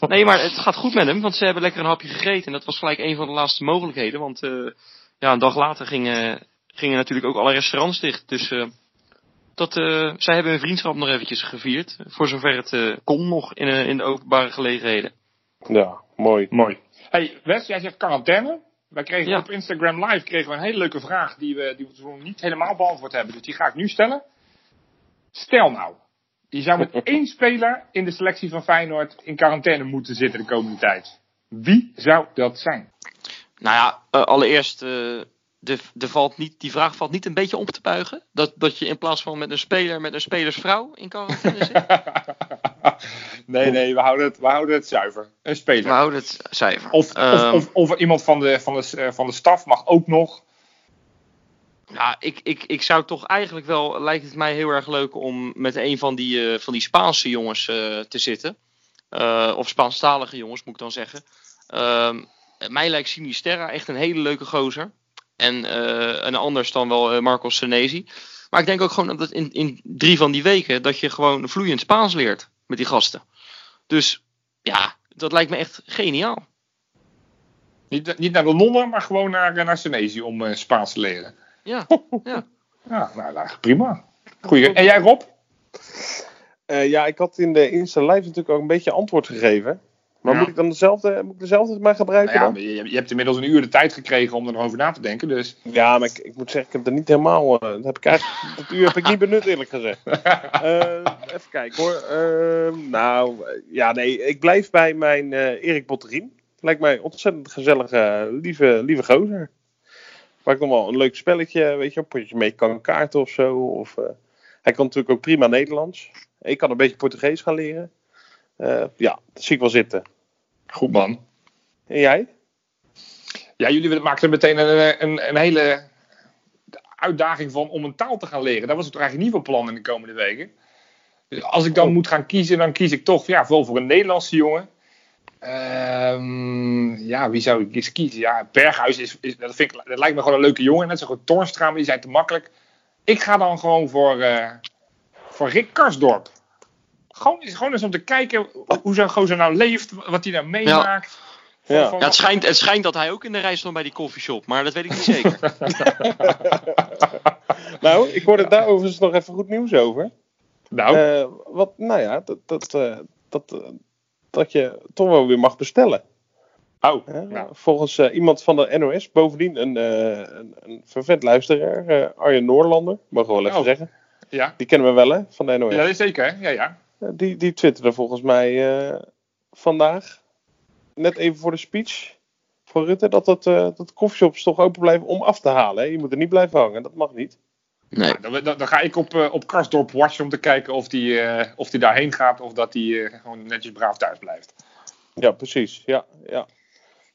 [SPEAKER 2] <laughs> nee, maar het gaat goed met hem, want ze hebben lekker een hapje gegeten. En dat was gelijk een van de laatste mogelijkheden. Want uh, ja, een dag later gingen, gingen natuurlijk ook alle restaurants dicht. Dus uh, dat, uh, zij hebben hun vriendschap nog eventjes gevierd. Voor zover het kon nog in, in de openbare gelegenheden.
[SPEAKER 3] Ja, mooi.
[SPEAKER 4] Mooi. Hey, Wes, jij zegt quarantaine. Wij kregen ja. op Instagram Live kregen we een hele leuke vraag die we, die we niet helemaal beantwoord hebben. Dus die ga ik nu stellen. Stel nou, je zou met <laughs> één speler in de selectie van Feyenoord in quarantaine moeten zitten de komende tijd. Wie zou dat zijn?
[SPEAKER 2] Nou ja, uh, allereerst, uh, de, de valt niet, die vraag valt niet een beetje om te buigen. Dat, dat je in plaats van met een speler met een spelersvrouw in quarantaine zit. <laughs>
[SPEAKER 4] nee, nee, we houden, het, we houden het zuiver. Een speler.
[SPEAKER 2] We houden het zuiver.
[SPEAKER 4] Of, um, of, of, of, iemand van de, van, de, van de staf mag ook nog.
[SPEAKER 2] Ja, ik, ik, ik zou toch eigenlijk wel, lijkt het mij heel erg leuk om met een van die, uh, van die Spaanse jongens uh, te zitten. Uh, of Spaanstalige jongens, moet ik dan zeggen. mij lijkt Sinisterra echt een hele leuke gozer. En een anders dan wel Marcos Senesi. Maar ik denk ook gewoon dat in, in drie van die weken dat je gewoon vloeiend Spaans leert met die gasten. Dus ja, dat lijkt me echt geniaal.
[SPEAKER 4] Niet, niet naar de Londen, maar gewoon naar, naar Senesi om Spaans te leren.
[SPEAKER 2] Ja, ja.
[SPEAKER 4] ja nou, prima. Goeie. En jij Rob?
[SPEAKER 3] Uh, ja, ik had in de Insta Live natuurlijk ook een beetje antwoord gegeven. Maar ja. moet ik dan dezelfde, moet ik dezelfde maar gebruiken?
[SPEAKER 4] Nou ja, je, je, hebt inmiddels een uur de tijd gekregen om er nog over na te denken. Dus.
[SPEAKER 3] Ja, maar ik, ik moet zeggen, ik heb er niet helemaal. Uh, dat, heb ik eigenlijk, <laughs> dat uur heb ik niet benut, eerlijk gezegd. Uh, even kijken hoor. nou, ja, nee, ik blijf bij mijn Erik Botterien. Lijkt mij ontzettend gezellige, lieve, lieve gozer. Waar ik nog wel een leuk spelletje, weet je, een potje mee kan kaarten of zo. Of, uh, hij kan natuurlijk ook prima Nederlands. Ik kan een beetje Portugees gaan leren. Uh, ja, dat zie ik wel zitten.
[SPEAKER 4] Goed man.
[SPEAKER 3] En jij?
[SPEAKER 4] Ja, jullie maakten er meteen een, een, een, hele uitdaging van om een taal te gaan leren. Dat was het eigenlijk niet van plan in de komende weken. Dus als ik dan oh. moet gaan kiezen, dan kies ik toch ja, vooral voor een Nederlandse jongen. Um, ja, wie zou ik eens kiezen? Ja, Berghuis is, is, dat, vind ik, dat lijkt me gewoon een leuke jongen. Net zo goed Tornstra, maar die zijn te makkelijk. Ik ga dan gewoon voor, uh, voor Rick Karsdorp. Gewoon, gewoon eens om te kijken hoe zo'n gozer nou leeft, wat hij nou meemaakt.
[SPEAKER 2] Ja. Ja. ja. het, schijnt, het schijnt dat hij ook in de rij stond bij die koffieshop, maar dat weet ik niet <laughs> zeker. <laughs>
[SPEAKER 3] nou, ik hoorde daar overigens nog even goed nieuws over.
[SPEAKER 4] Nou?
[SPEAKER 3] Uh, wat, nou ja, dat, dat, uh, dat, dat je toch wel weer mag bestellen.
[SPEAKER 4] Oh,
[SPEAKER 3] nou. Volgens uh, iemand van de NOS, bovendien een, uh, een, luisteraar, uh, Arjen Noorlander, mogen we wel even oh. zeggen.
[SPEAKER 4] Ja.
[SPEAKER 3] Die kennen we wel, hè, van de NOS.
[SPEAKER 4] Ja, zeker, hè? Ja, ja.
[SPEAKER 3] die, die twitterde volgens mij vandaag, net even voor de speech van Rutte, dat, dat, dat koffieshops toch open blijven om af te halen. Hè? Je moet er niet blijven hangen, dat mag niet.
[SPEAKER 2] Nee.
[SPEAKER 4] Nou, dan, dan, ga ik op, uh, op Karsdorp watchen om te kijken of die, uh, of die daarheen gaat of dat hij uh, gewoon netjes braaf thuis blijft.
[SPEAKER 3] Ja, precies. Ja, ja. <laughs>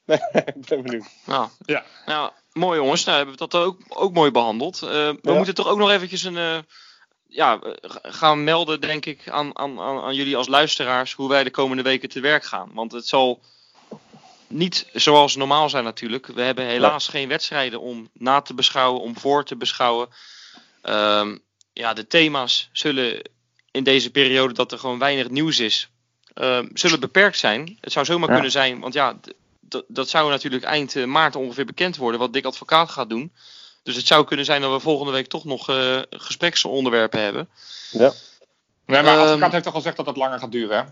[SPEAKER 3] Nee, ik ben benieuwd.
[SPEAKER 2] Nou, ja. nou mooi jongens. Nou hebben we dat ook, ook mooi behandeld. we ja. moeten toch ook nog eventjes een, ja, gaan melden, denk ik, aan, aan, aan jullie als luisteraars hoe wij de komende weken te werk gaan. Want het zal niet zoals normaal zijn natuurlijk. We hebben helaas geen wedstrijden om na te beschouwen, om voor te beschouwen. Um, ja, de thema's zullen in deze periode dat er gewoon weinig nieuws is, um, zullen beperkt zijn. Het zou zomaar ja. kunnen zijn, want ja, dat zou natuurlijk eind maart ongeveer bekend worden wat Dick Advocaat gaat doen. Dus het zou kunnen zijn dat we volgende week toch nog uh, gespreksonderwerpen hebben.
[SPEAKER 3] Ja.
[SPEAKER 4] Nee, maar Advocaat um, heeft toch al gezegd dat het langer gaat duren, hè?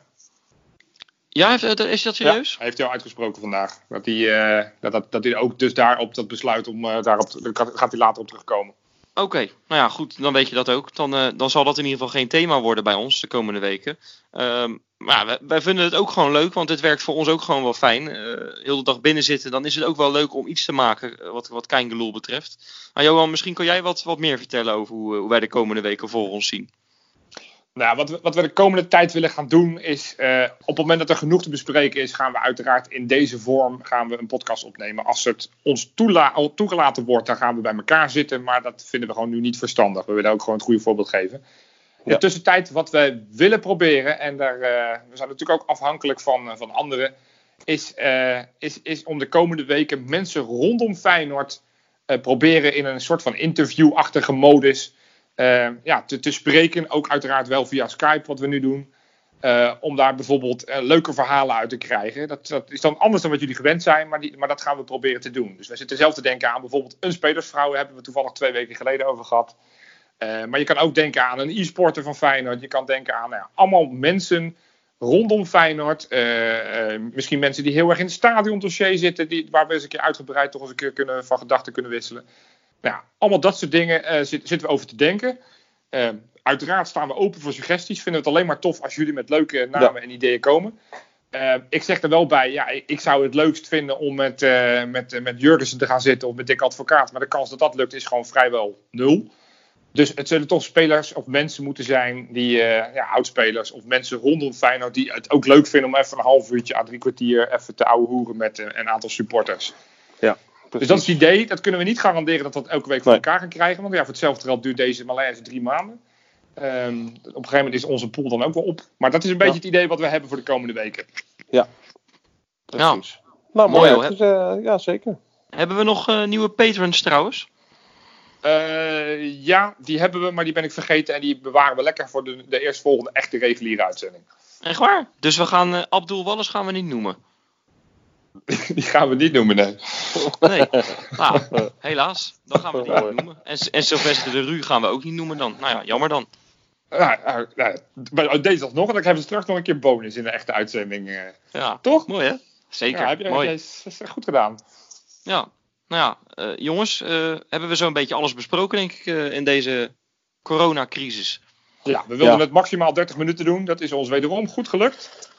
[SPEAKER 2] Ja, heeft, is dat serieus?
[SPEAKER 4] Ja, hij heeft hij al uitgesproken vandaag. Dat hij, uh, dat, dat, dat hij ook dus daarop dat besluit om uh, daarop, gaat hij later op terugkomen.
[SPEAKER 2] Oké, nou ja, goed, dan weet je dat ook. Dan, uh, dan zal dat in ieder geval geen thema worden bij ons de komende weken. Um, maar wij, vinden het ook gewoon leuk, want het werkt voor ons ook gewoon wel fijn. Uh, heel de dag binnen zitten, dan is het ook wel leuk om iets te maken wat, wat Keingeloel betreft. Maar Johan, misschien kan jij wat, wat meer vertellen over hoe, hoe wij de komende weken voor ons zien.
[SPEAKER 4] Nou, wat we, wat we de komende tijd willen gaan doen is, uh, op het moment dat er genoeg te bespreken is, gaan we uiteraard in deze vorm gaan we een podcast opnemen. Als het ons toela toegelaten wordt, dan gaan we bij elkaar zitten, maar dat vinden we gewoon nu niet verstandig. We willen ook gewoon het goede voorbeeld geven. In de tussentijd, wat we willen proberen, en daar, uh, we zijn natuurlijk ook afhankelijk van, uh, van anderen, is, is, is om de komende weken mensen rondom Feyenoord proberen in een soort van interviewachtige modus eh, ja, te, te spreken. Ook uiteraard wel via Skype, wat we nu doen. Eh, om daar bijvoorbeeld eh, leuke verhalen uit te krijgen. Dat, dat is dan anders dan wat jullie gewend zijn, maar, maar dat gaan we proberen te doen. Dus we zitten zelf te denken aan bijvoorbeeld een spelersvrouw, daar hebben we toevallig twee weken geleden over gehad. Eh, maar je kan ook denken aan een e-sporter van Feyenoord. Je kan denken aan nou ja, allemaal mensen rondom Feyenoord. Misschien mensen die heel erg in het stadiondossier zitten, die, waar we eens een keer uitgebreid toch eens een keer kunnen, van gedachten kunnen wisselen. Nou ja, allemaal dat soort dingen eh, zit- zitten we over te denken. Eh, uiteraard staan we open voor suggesties. Vinden we het alleen maar tof als jullie met leuke namen en ideeën komen. Eh, ik zeg er wel bij, ja, ik, zou het leukst vinden om met, met, met Jurgensen te gaan zitten of met Dick Advocaat. Maar de kans dat dat lukt is gewoon vrijwel nul. Dus het zullen toch spelers of mensen moeten zijn die, ja, oudspelers of mensen rondom Feyenoord die het ook leuk vinden om even een half uurtje à drie kwartier even te ouwe hoeren met een aantal supporters. Dus dat is het idee. Dat kunnen we niet garanderen dat we dat elke week voor
[SPEAKER 3] Nee.
[SPEAKER 4] elkaar gaan krijgen. Want ja, voor hetzelfde geld duurt deze malaise drie maanden. Ehm, op een gegeven moment is onze pool dan ook wel op. Maar dat is een beetje
[SPEAKER 3] Ja.
[SPEAKER 4] het idee wat we hebben voor de komende weken.
[SPEAKER 3] Precies. Nou,
[SPEAKER 2] Mooi,
[SPEAKER 3] mooi. is, eh, ja, zeker.
[SPEAKER 2] Hebben we nog eh, nieuwe patrons trouwens?
[SPEAKER 4] Eh, ja, die hebben we, maar die ben ik vergeten. En die bewaren we lekker voor de, de eerstvolgende echte reguliere uitzending.
[SPEAKER 2] Echt waar? Dus we gaan Abdul Wallis gaan we niet noemen. <laughs>
[SPEAKER 4] Die gaan we niet noemen, nee.
[SPEAKER 2] Nee. nou, <laughs> helaas. Dan gaan we die niet noemen. En, en Sylvester de Ru gaan we ook niet noemen dan. Nou ja, jammer dan.
[SPEAKER 4] Nou, nou, nou, maar deze alsnog. En dan hebben we straks nog een keer bonus in de echte uitzending. eh.
[SPEAKER 2] Ja,
[SPEAKER 4] Toch?
[SPEAKER 2] mooi hè? Zeker,
[SPEAKER 4] Ja, heb je,
[SPEAKER 2] mooi.
[SPEAKER 4] Dat is, dat is goed gedaan.
[SPEAKER 2] Ja, nou ja, eh, jongens, eh, hebben we zo'n beetje alles besproken, denk ik, eh, in deze coronacrisis.
[SPEAKER 4] Ja, we wilden
[SPEAKER 3] Ja.
[SPEAKER 4] het maximaal 30 minuten doen. Dat is ons wederom goed gelukt.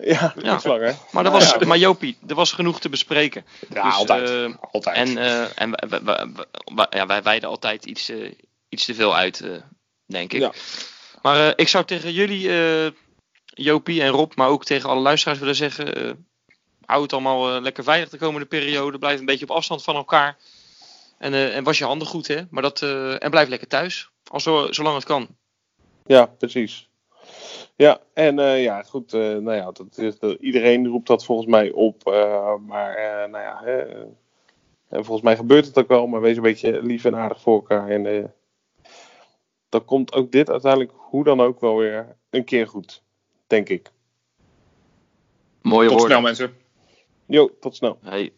[SPEAKER 3] Ja,
[SPEAKER 2] Ja.
[SPEAKER 3] iets langer.
[SPEAKER 2] Maar, er
[SPEAKER 4] Nou
[SPEAKER 2] was,
[SPEAKER 4] ja.
[SPEAKER 2] maar Jopie, er was genoeg te bespreken.
[SPEAKER 4] Ja,
[SPEAKER 2] Dus,
[SPEAKER 4] altijd.
[SPEAKER 2] eh,
[SPEAKER 4] altijd.
[SPEAKER 2] En, eh, en wij, wij, wij- wij- ja, wij wijden altijd iets, eh, iets te veel uit, eh, denk ik.
[SPEAKER 3] Ja.
[SPEAKER 2] Maar eh, ik zou tegen jullie, eh, Jopie en Rob, maar ook tegen alle luisteraars willen zeggen... eh, hou het allemaal lekker veilig de komende periode. Blijf een beetje op afstand van elkaar. En, eh, en was je handen goed, hè? Maar dat, eh, en blijf lekker thuis. Al zo, zolang het kan.
[SPEAKER 3] Ja, precies. Ja, en eh, ja, goed, eh, nou ja, dat is, dat- iedereen roept dat volgens mij op. eh, maar, eh, nou ja, hè, en volgens mij gebeurt het ook wel, maar wees een beetje lief en aardig voor elkaar. En eh, dan komt ook dit uiteindelijk, hoe dan ook, wel weer een keer goed, denk ik.
[SPEAKER 2] Mooie
[SPEAKER 4] Tot
[SPEAKER 2] woorden.
[SPEAKER 4] snel, mensen.
[SPEAKER 3] Jo, tot snel.
[SPEAKER 2] Hey.